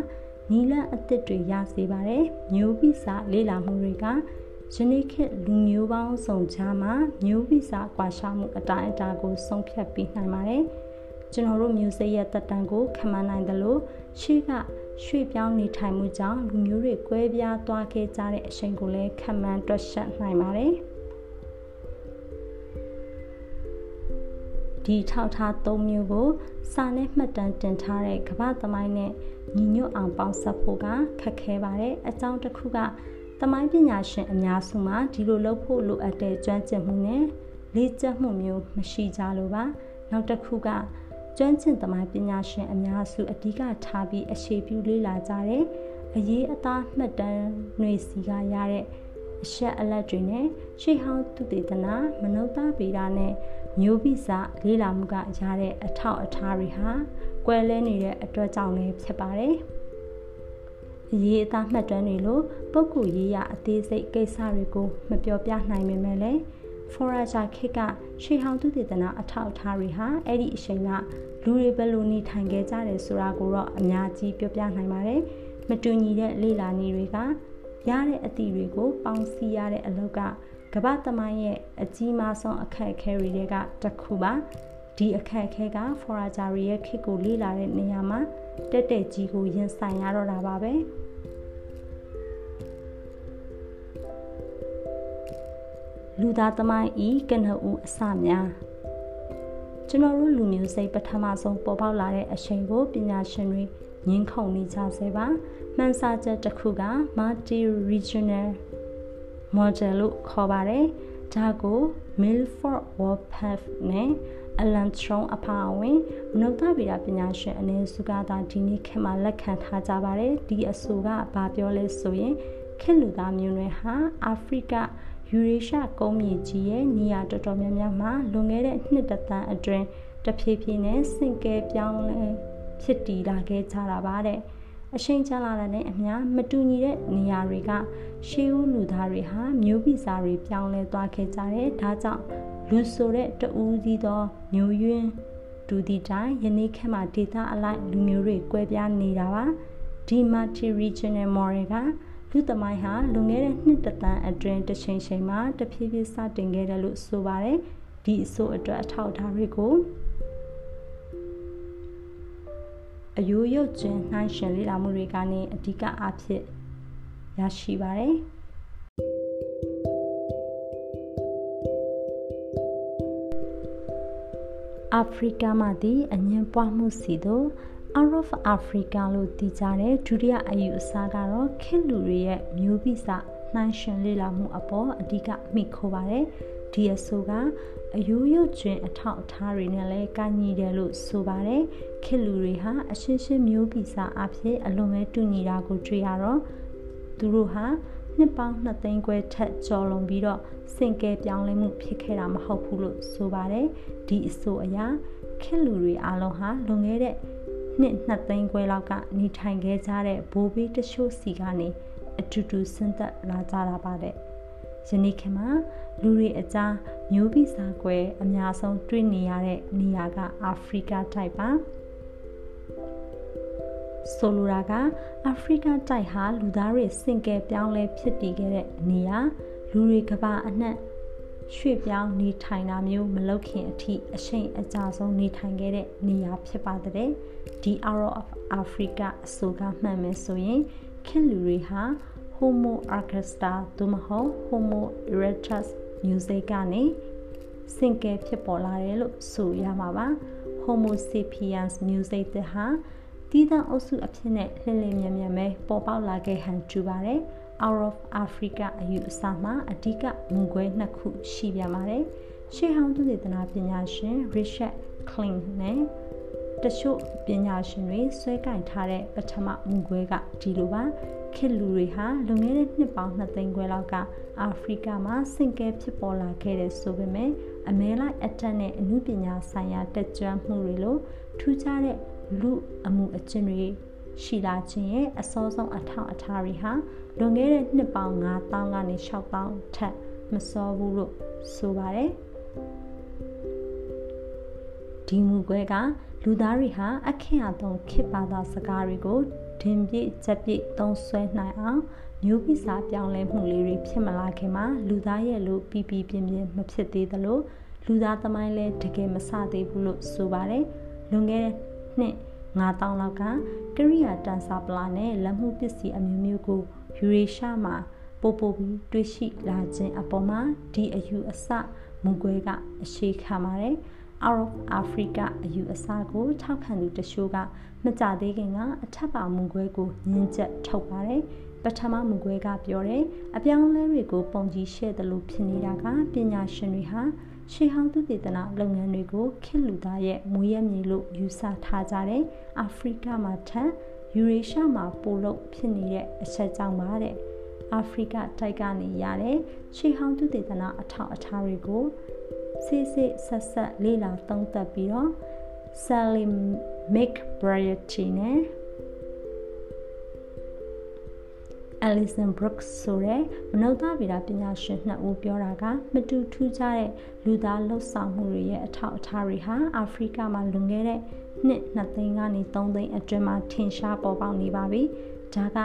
နီလအသစ်တွေရစေပါတယ်မျိုးပိစာလေ့လာမှုတွေကယနေ့ခေတ်လူမျိုးပေါင်းစုံကြားမှာမျိုးပိစာကွာခြားမှုအတိုင်းအတာကိုဆုံးဖြတ်ပြီးနိုင်ပါတယ်ကျွန်တော်တို့မျိုးစိတ်ရဲ့တက်တန်ကိုခံမနိုင်သလိုရှေ့ကရွှေ့ပြောင်းနေထိုင်မှုကြောင့်လူမျိုးတွေကွဲပြားသွားခဲ့ကြတဲ့အချိန်ကိုလည်းခံမှန်းတွက်ချက်နိုင်ပါတယ်။ဒီထောက်ထား၃မျိုးကိုစာနဲ့မှတ်တမ်းတင်ထားတဲ့ကမ္ဘာသမိုင်းနဲ့ ညီညွတ်အောင်ပေါင်းစပ်ဖို့ကခက်ခဲပါတယ်အကြောင်းတစ်ခုကသမိုင်းပညာရှင်အများစုမှာဒီလိုလုပ်ဖို့လိုအပ်တဲ့ကျွမ်းကျင်မှုနဲ့လေ့ကျင့်မှုမျိုးမရှိကြလို့ပါနောက်တစ်ခုကကျွမ်းကျင်သမိုင်းပညာရှင်အများစုအဓိကထားပြီးအခြေပြုလေ့လာကြတဲ့အရေးအသားမှတ်တမ်းတွေစီကရတဲ့အရှက်အလက်တွေနဲ့ရှေးဟောင်းသူတေသနာမနုဿဗေဒနဲ့မျိုးပိစလေးလာမှုကရတဲ့အထောက်အထားတွေဟာ ကွဲလဲနေတဲ့အတွက်ကြောင့်လည်းဖြစ်ပါတယ်။အရေးအသားမှတ်တမ်းတွေလိုပုဂ္ဂိုလ်ရေးရအသေးစိတ်ကိစ္စတွေကိုမပြောပြနိုင်ပေမဲ့လည်း Forager ခေတ်ကရှေးဟောင်းသူတေသနာအထောက်အထားတွေဟာအဲ့ဒီအချိန်ကလူတွေဘယ်လိုနေထိုင်ခဲ့ကြတယ်ဆိုတာကိုတော့အများကြီးပြောပြနိုင်ပါတယ်။မတူညီတဲ့လေ့လာနည်းတွေကရတဲ့အသည့်တွေကိုပေါင်းစည်းရတဲ့အလောက်ကကမ္ဘာသမိုင်းရဲ့အကြီးမားဆုံးအခက်အခဲတွေကတစ်ခုပါ ဒီအခက်အခဲက forager ရဲ့ခေတ်ကိုလေ့လာတဲ့နေရာမှာတက်တက်ကြီးကိုရင်ဆိုင်ရတော့တာပါပဲလူသားသမိုင်းဤကနဦးအစများကျွန်တော်တို့လူမျိုးစိတ်ပထမဆုံးပေါ်ပေါက်လာတဲ့အချိန်ကိုပညာရှင်တွေငင်းခုန်နေကြဆဲပါမှန်စာချက်တစ်ခုက multi regional model လို့ခေါ်ပါတယ်ဒါကို Milford Warpath နဲ့ Alan Strong အပါအဝင်မနုဿဗေဒပညာရှင်အနေစုကသာဒီနေ့ခေတ်မှာလက်ခံထားကြပါတယ်ဒီအဆိုကဘာပြောလဲဆိုရင်ခေတ်လူသားမျိုးနွယ်ဟာအာဖရိကယူရေရှကုန်းမြေကြီးရဲ့နေရာတော်တော်များများမှာလွန်ခဲ့တဲ့နှစ်တသန်းအတွင်းတဖြည်းဖြည်းနဲ့စင်ကဲပြောင်းလဲဖြစ်တည်လာခဲ့ကြတာပါတဲ့အချိန်ကြာလာတဲ့နဲ့အမျှမတူညီတဲ့နေရာတွေကရှေးဦးလူသားတွေဟာမျိုးဗီဇတွေပြောင်းလဲသွားခဲ့ကြတယ်ဒါကြောင့် လူဆိုတဲ့တူးသီးသောမျိုးရင်းဒူဒီတိုင်းယနေ့ခေတ်မှာဒေတာအလိုက်လူမျိုးတွေကွဲပြားနေတာပါဒီ multi regional model ကလူသမိုင်းဟာလွန်ခဲ့တဲ့နှစ်တသန်းအတွင်းတစ်ချိန်ချိန်မှာတဖြည်းဖြည်းစတင်ခဲ့တယ်လို့ဆိုပါတယ်ဒီအဆိုအတွက်အထောက်အထားတွေကိုအယိုးရုပ်ခြင်းနှိုင်းရှင်လေ့လာမှုတွေကနေအဓိကအားဖြင့်ရရှိပါတယ် အာဖရိကမှာဒီအငင်းပွားမှုစီတို့ Out of Africa လို့တည်ကြတဲ့ဒုတိယအယူအဆကတော့ခေတ်လူတွေရဲ့မျိုးဗီဇနှိုင်းရှင်လေ့လာမှုအပေါ်အဓိကမိခိုးပါတယ်ဒီအဆိုကအယိုးရုပ်ကျွင်အထောက်အထားတွေနဲ့လည်းကညီတယ်လို့ဆိုပါတယ်ခေတ်လူတွေဟာအရှင်းရှင်းမျိုးဗီဇအဖြစ်အလွန်ပဲတူညီတာကိုတွေ့ရတော့သူတို့ဟာ နှစ်ပေါင်း2သိန်းခွဲထက်ကျော်လွန်ပြီးတော့စင်ကဲပြောင်းလဲမှုဖြစ်ခဲ့တာမဟုတ်ဘူးလို့ဆိုပါတယ်ဒီအဆိုအရာခေတ်လူတွေအလုံးဟာလွန်ခဲ့တဲ့နှစ်2သိန်းခွဲလောက်ကနေထိုင်ခဲ့ကြတဲ့ဘိုးဘေးတချို့စီကနေအတူတူဆင်းသက်လာကြတာပါတဲ့ယနေ့ခေတ်မှာလူတွေအကြားမျိုးဗီဇကွဲအများဆုံးတွေ့နေရတဲ့နေရာကအာဖရိကတိုက်ပါ ဆိုလိုတာကအာဖရိကတိုက်ဟာလူသားတွေစင်ကယ်ပြောင်းလဲဖြစ်တည်ခဲ့တဲ့နေရာလူတွေကဘာအနှံ့ရွှေ့ပြောင်းနေထိုင်တာမျိုးမလုပ်ခင်အထိအရှိန်အကြဆုံးနေထိုင်ခဲ့တဲ့နေရာဖြစ်ပါတဲ့ဒီ Hour of Africa အဆိုကမှန်မယ်ဆိုရင်ခင်လူတွေဟာ Homo erectus သို့မဟုတ် Homo erectus music ကနေစင်ကယ်ဖြစ်ပေါ်လာတယ်လို့ဆိုရမှာပါ Homo sapiens music တဲ့ဟာ တီးသန့်အုပ်စုအဖြစ်နဲ့လှည့်လည်မြန်မြန်ပဲပေါ်ပေါက်လာခဲ့ဟန်တူပါတယ် Out of Africa အယူအဆမှာအဓိကမူကွဲနှစ်ခုရှိပြန်ပါတယ်ရှေးဟောင်းသုတေသနပညာရှင် Richard Kling နဲ့တချို့ပညာရှင်တွေဆွဲကင်ထားတဲ့ပထမမူကွဲကဒီလိုပါခေတ်လူတွေဟာလွန်ခဲ့တဲ့နှစ်ပေါင်း2သိန်းခွဲလောက်ကအာဖရိကမှာစင်ကဲဖြစ်ပေါ်လာခဲ့တဲ့ဆိုပေမဲ့အမဲလိုက်အတက်နဲ့အမှုပညာဆိုင်ရာတက်ကြွမှုတွေလိုထူးခြားတဲ့ လူအမှုအကျင့်တွေရှိလာခြင်းရဲ့အစောဆုံးအထောက်အထားတွေဟာလွန်ခဲ့တဲ့နှစ်ပေါင်း9000ကနေ6000ထက်မစောဘူးလို့ဆိုပါတယ်ဒီမူကွဲကလူသားတွေဟာအခင့်အသုံးခေတ်ဘာသာစကားတွေကိုဒင်ပြည့်ချက်ပြည့်သုံးဆွဲနိုင်အောင်မျိုးပိစာပြောင်းလဲမှုလေးတွေဖြစ်မလာခင်မှာလူသားရဲ့လို့ပြပြပြင်းပြင်းမဖြစ်သေးသလိုလူသားသမိုင်းလည်းတကယ်မဆသေးဘူးလို့ဆိုပါတယ်လွန်ခဲ့တဲ့ နှစ်9000လောက်ကကရိယာတန်ဆာပလာနဲ့လက်မှုပစ္စည်းအမျိုးမျိုးကိုယူရေရှာမှာပို့ပို့ပြီးတွေ့ရှိလာခြင်းအပေါ်မှာဒီအယူအဆမူကွဲကအရှိခံပါတယ်။ Out of Africa အယူအဆကိုထောက်ခံသူတချို့ကမကြသေးခင်ကအထက်ပါမူကွဲကိုညှင်းချက်ထုတ်ပါတယ်ပထမမူကွဲကပြောတယ်အပြောင်းလဲတွေကိုပုံကြီးရှဲ့တယ်လို့ဖြစ်နေတာကပညာရှင်တွေဟာ ရှေးဟောင်းသူတည်တနာလုပ်ငန်းတွေကိုခေတ်လူသားရဲ့မွေးရမြေလို့ယူဆထားကြတဲ့အာဖရိကမှာထက်ယူရေရှားမှာပိုလို့ဖြစ်နေတဲ့အချက်ကြောင့်ပါတဲ့အာဖရိကတိုက်ကနေရတဲ့ရှေးဟောင်းသူတည်တနာအထောက်အထားတွေကိုစစ်စစ်ဆက်ဆက်လေ့လာသုံးသပ်ပြီးတော့ Salim McBride နဲ့ Alison Brooks ဆိုတဲ့မနုဿဗေဒပညာရှင်နှစ်ဦးပြောတာကမတူထူးခြားတဲ့လူသားလှုပ်ဆောင်မှုတွေရဲ့အထောက်အထားတွေဟာအာဖရိကမှာလွန်ခဲ့တဲ့နှစ်2သိန်းကနေ3သိန်းအတွင်းမှာထင်ရှားပေါ်ပေါက်နေပါပြီ။ဒါက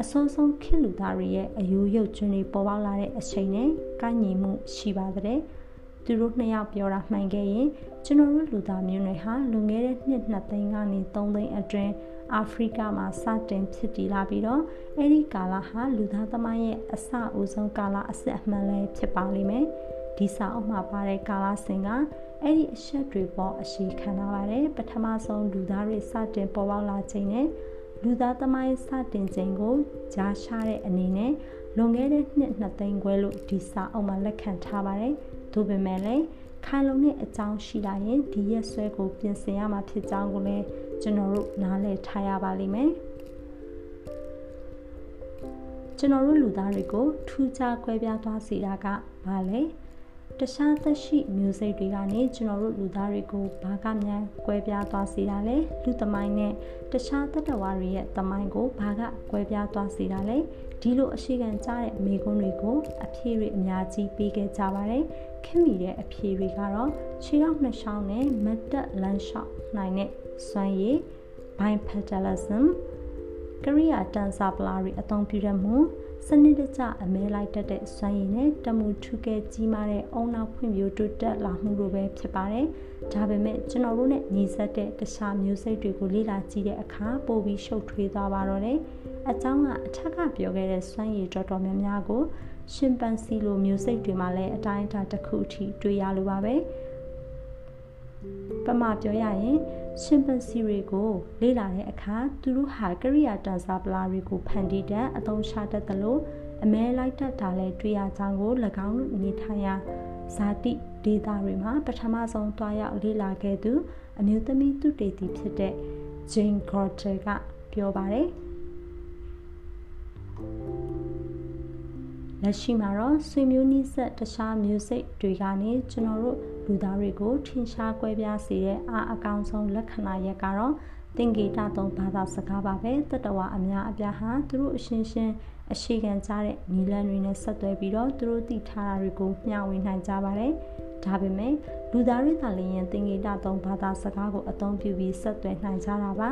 အဆုံးဆုံးခေတ်လူသားတွေရဲ့အယူရုပ်ကျွန်းတွေပေါ်ပေါက်လာတဲ့အချိန်နဲ့ကိုင်းညီမှုရှိပါတဲ့။သူတို့နှစ်ယောက်ပြောတာမှန်ခဲ့ရင်ကျွန်တော်တို့လူသားမျိုးနွယ်ဟာလွန်ခဲ့တဲ့နှစ်2သိန်းကနေ3သိန်းအတွင်း အာဖရိကမှာစတင်ဖြစ်တည်လာပြီးတော့အဲ့ဒီကာလဟာလူသားသမိုင်းရဲ့အစအဦးဆုံးကာလအစစ်အမှန်လည်းဖြစ်ပါလိမ့်မယ်ဒီစာအုပ်မှာပါတဲ့ကာလစဉ်ကအဲ့ဒီအချက်တွေပေါ်အရှိခံထားပါတယ်ပထမဆုံးလူသားတွေစတင်ပေါ်ပေါက်လာခြင်းနဲ့လူသားသမိုင်းစတင်ခြင်းကိုကြားရှားတဲ့အနေနဲ့လွန်ခဲ့တဲ့နှစ်နှစ်သိန်းခွဲလို့ဒီစာအုပ်မှာလက်ခံထားပါတယ်။ဒါပေမဲ့လည်းခိုင်လုံတဲ့အကြောင်းရှိလာရင်ဒီရက်ဆွဲကိုပြင်ဆင်ရမှာဖြစ်ကြောင်းကိုလည်း ကျွန်တော်တို့နားလည်ထားရပါလိမ့်မယ်ကျွန်တော်တို့လူသားတွေကိုထူးခြားကွဲပြားသွားစေတာကဘာလဲတခြားသက်ရှိမျိုးစိတ်တွေကနေကျွန်တော်တို့လူသားတွေကိုဘာကမြန်ကွဲပြားသွားစေတာလဲလူသမိုင်းနဲ့တခြားတတ္တဝါတွေရဲ့သမိုင်းကိုဘာကကွဲပြားသွားစေတာလဲဒီလိုအရှိခံကြားတဲ့မိကွန်းတွေကိုအဖြေတွေအများကြီးပေးခဲ့ကြပါတယ်ခင်မိတဲ့အဖြေတွေကတော့ခြေထောက်နှစ်ချောင်းနဲ့မတ်တက်လမ်းလျှောက်နိုင်တဲ့ စွမ်းရည် bipedalism ကရိယာတန်စာပလာတွေအသုံးပြုရမှုစနစ်တကျအမဲလိုက်တတ်တဲ့စွမ်းရည်နဲ့တမှုထူးကဲကြီးမားတဲ့အုံနောက်ဖွံ့ဖြိုးတိုးတက်လာမှုလိုပဲဖြစ်ပါတယ်။ဒါပေမဲ့ကျွန်တော်တို့နဲ့ညီဆက်တဲ့တခြားမျိုးစိတ်တွေကိုလေ့လာကြည့်တဲ့အခါပိုပြီးရှုပ်ထွေးသွားပါတော့တယ်။အကြောင်းကအထက်ကပြောခဲ့တဲ့စွမ်းရည်တော်တော်များများကိုရှင်ပန်စီလိုမျိုးစိတ်တွေမှာလည်းအတိုင်းအတာတစ်ခုအထိတွေ့ရလိုပါပဲ။ပမာပြောရရင် ရှင်ပန်စီတွေကိုလေ့လာတဲ့အခါသူတို့ဟာကရိယာတန်စာပလာတွေကိုဖန်တီးတဲ့အသုံးချတတ်သလိုအမဲလိုက်တတ်တာလည်းတွေ့ရကြောင်းကို၎င်းတို့နေထိုင်ရာဇာတိဒေတာတွေမှာပထမဆုံးတွားရောက်လေ့လာခဲ့သူအမျိုးသမီးသူတေတီဖြစ်တဲ့ Jane Goddard ကပြောပါတယ်လက်ရှိမှာတော့ဆွေမျိုးနီးစပ်တခြားမျိုးစိတ်တွေကနေကျွန်တော်တို့ လူသားတွေကိုထင်ရှားကွဲပြားစေတဲ့အားအကောင်းဆုံးလက္ခဏာရက်ကတော့သင်္ကေတသုံးဘာသာစကားပါပဲတတဝအများအပြားဟာသူတို့အရှင်းရှင်းအရှိခံကြတဲ့နီလန်တွေနဲ့ဆက်သွဲပြီးတော့သူတို့သိထားတာတွေကိုမျှဝေနိုင်ကြပါတယ်ဒါပေမဲ့လူသားတွေသာလျှင်သင်္ကေတသုံးဘာသာစကားကိုအသုံးပြုပြီးဆက်သွဲနိုင်ကြတာပါ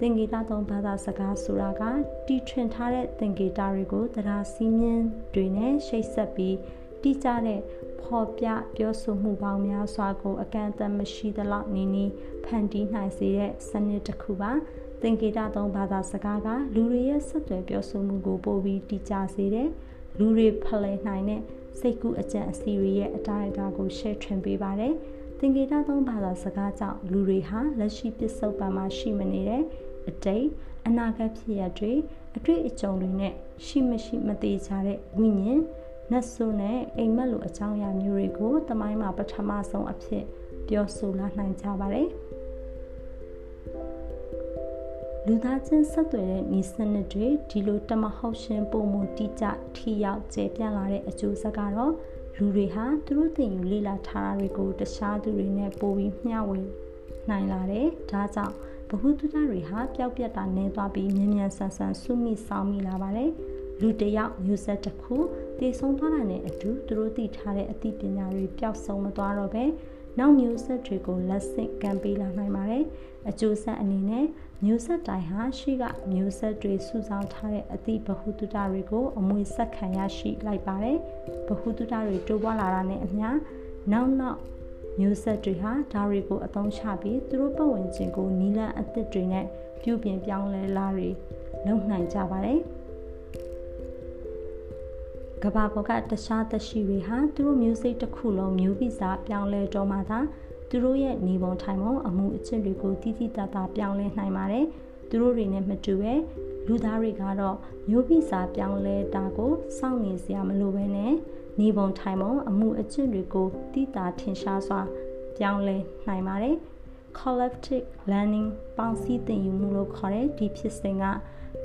သင်္ကေတသုံးဘာသာစကားဆိုတာကတီထွင်ထားတဲ့သင်္ကေတတွေကိုတရားစီးမြင်တွေနဲ့ရှိတ်ဆက်ပြီးတိကျတဲ့ ဖော်ပြပြောဆိုမှုပေါင်းများစွာကို အကန့်အသတ်မရှိသလောက်နီးနီးဖန်တီးနိုင်စေတဲ့စနစ်တစ်ခုပါသင်္ကေတသုံးဘာသာစကားကလူတွေရဲ့ဆက်သွယ်ပြောဆိုမှုကိုပိုပြီးတိကျစေတဲ့လူတွေဖလှယ်နိုင်တဲ့စိတ်ကူးအကြံအစီတွေရဲ့အတိုင်းအတာကို share ထွင်ပေးပါတယ်သင်္ကေတသုံးဘာသာစကားကြောင့်လူတွေဟာလက်ရှိပစ္စုပန်မှာရှိမနေတဲ့အတိတ်အနာဂတ်ဖြစ်ရတွေအတွေ့အကြုံတွေနဲ့ရှိမရှိမသေးကြတဲ့ဝိညာဉ် နတ်ဆိုးနဲ့အိမ်မက်လိုအကြောင်းအရာမျိုးတွေကိုတမိုင်းမှာပထမဆုံးအဖြစ်ပြောဆိုလာနိုင်ကြပါတယ်လူသားချင်းဆက်သွယ်တဲ့ဤစနစ်တွေဒီလိုတမဟုတ်ရှင်ပုံမူတိကျထိရောက်ကျေပြန့်လာတဲ့အကျိုးဆက်ကတော့လူတွေဟာသူတို့သင်ယူလေ့လာထားတာတွေကိုတခြားသူတွေနဲ့ပိုပြီးမျှဝေနိုင်လာတယ်။ဒါကြောင့်ဘ ഹു တုဒတွေဟာပျောက်ပြက်တာနည်းသွားပြီးမြန်မြန်ဆန်ဆန်ဆုမိဆောင်မိလာပါတယ်။ လူတယောက်မျိုးဆက်တစ်ခုတည်ဆုံးသွားတာနဲ့အတူသူတို့သိထားတဲ့အသိပညာတွေပျောက်ဆုံးမသွားတော့ပဲနောက်မျိုးဆက်တွေကိုလက်ဆင့်ကမ်းပေးလာနိုင်ပါတယ်။အကျိုးဆက်အနေနဲ့မျိုးဆက်တိုင်းဟာရှိကမျိုးဆက်တွေစုဆောင်းထားတဲ့အသည့်ဗဟုသုတတွေကိုအမွေဆက်ခံရရှိလိုက်ပါတယ်။ဗဟုသုတတွေတိုးပွားလာတာနဲ့အမျှနောက်နောက်မျိုးဆက်တွေဟာဒါတွေကိုအသုံးချပြီးသူတို့ပတ်ဝန်းကျင်ကိုနီလန်အသစ်တွေနဲ့ပြုပြင်ပြောင်းလဲလာတွေလုပ်နိုင်ကြပါတယ်။ ကဘာပေါ်ကတခြားသက်ရှိတွေဟာသူတို့မျိုးစိတ်တစ်ခုလုံးမျိုးဗီဇပြောင်းလဲတော့မှသာသူတို့ရဲ့နေပုံထိုင်ပုံအမှုအကျင့်တွေကိုတိတိတတ်တာပြောင်းလဲနိုင်ပါတယ်။သူတို့တွေနဲ့မတူပဲလူသားတွေကတော့မျိုးဗီဇပြောင်းလဲတာကိုစောင့်နေစရာမလိုပဲနဲ့နေပုံထိုင်ပုံအမှုအကျင့်တွေကိုသိတာထင်ရှားစွာပြောင်းလဲနိုင်ပါတယ် collective learning ပေါင်းစည်းသင်ယူမှုလို့ခေါ်တဲ့ဒီဖြစ်စဉ်က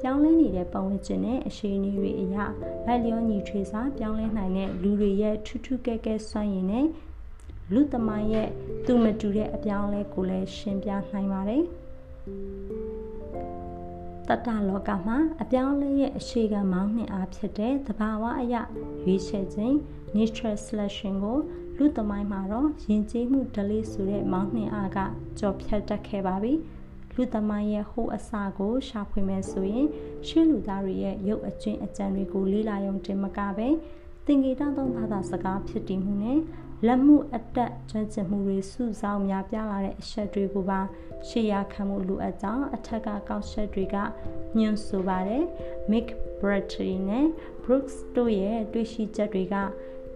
ပြောင်းလဲနေတဲ့ပတ်ဝန်းကျင်နဲ့အခြေအနေတွေအရလိုက်လျောညီထွေစွာပြောင်းလဲနိုင်တဲ့လူတွေရဲ့ထူးထူးကဲကဲစွမ်းရည်နဲ့လူသမိုင်းရဲ့သူမတူတဲ့အပြောင်းလဲကိုလည်းရှင်းပြနိုင်ပါတယ်တတလောကမှာအပြောင်းလဲရဲ့အခြေခံမောင်းနှင်အားဖြစ်တဲ့သဘာဝအရရွေးချယ်ခြင်း natural selection ကိုလူသမိုင်းမှာတော့ယဉ်ကျေးမှုဒလေးဆိုတဲ့မောင်းနှင်အားကကြော်ဖြတ်တတ်ခဲ့ပါပြီ လူသမိုင်းရဲ့ဟိုအစာကိုရှာဖွေမယ်ဆိုရင်ရှေးလူသားတွေရဲ့ရုပ်အကျဉ်းအကြံတွေကိုလေ့လာရုံတင်မကပဲသင်္ကေတသုံးဘာသာစကားဖြစ်တည်မှုနဲ့လက်မှုအတက်ကျွမ်းကျင်မှုတွေစုဆောင်းများပြားလာတဲ့အချက်တွေကိုပါရှေ့ရခံမှုလိုအပ်ကြောင်းအထက်ကကောက်ချက်တွေကညွှန်ဆိုပါတယ် Mick Bradley နဲ့ Brooks တို့ရဲ့တွေ့ရှိချက်တွေက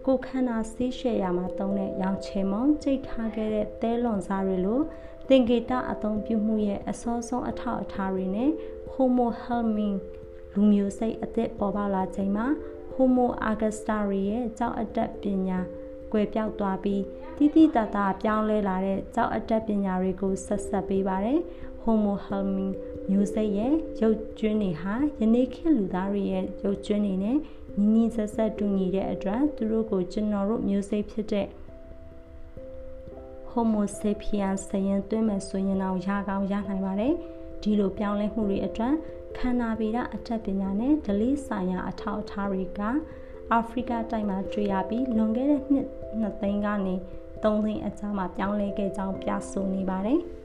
ကိုခန္ဓာဆေးရှယ်ရာမှာသုံးတဲ့ရောင်ချေမုံကြိတ်ထားခဲ့တဲ့သဲလွန်စားတွေလို သင်္ကေတအသုံးပြုမှုရဲ့အစောဆုံးအထောက်အထားတွေနဲ့ Homo habilis လူမျိုးစိတ်အသစ်ပေါ်ပေါက်လာချိန်မှာ Homo augusta ရဲ့ကြောက်အတက်ပညာကွယ်ပြောက်သွားပြီးတိတိတတ်တာပြောင်းလဲလာတဲ့ကြောက်အတက်ပညာတွေကိုဆက်ဆက်ပေးပါတယ်။ Homo habilis မျိုးစိတ်ရဲ့ရုပ်ကျွန်းတွေဟာယနေ့ခေတ်လူသားတွေရဲ့ရုပ်ကျွန်းတွေနဲ့ညီညီဆက်ဆက်တူညီတဲ့အတွက်သူတို့ကိုကျွန်တော်တို့မျိုးစိတ်ဖြစ်တဲ့ Homo sapiens စရင်သွင်းမယ်ဆိုရင်တော့ရကောင်းရနိုင်ပါတယ်ဒီလိုပြောင်းလဲမှုတွေအတွက်ခန္ဓာဗေဒအထက်ပညာနဲ့ဒလိဆိုင်ရာအထောက်အထားတွေကအာဖရိကတိုက်မှာတွေ့ရပြီးလွန်ခဲ့တဲ့နှစ်နှစ်သိန်းကနေ3သိန်းအကြားမှာပြောင်းလဲခဲ့ကြောင်းပြဆိုနေပါတယ်။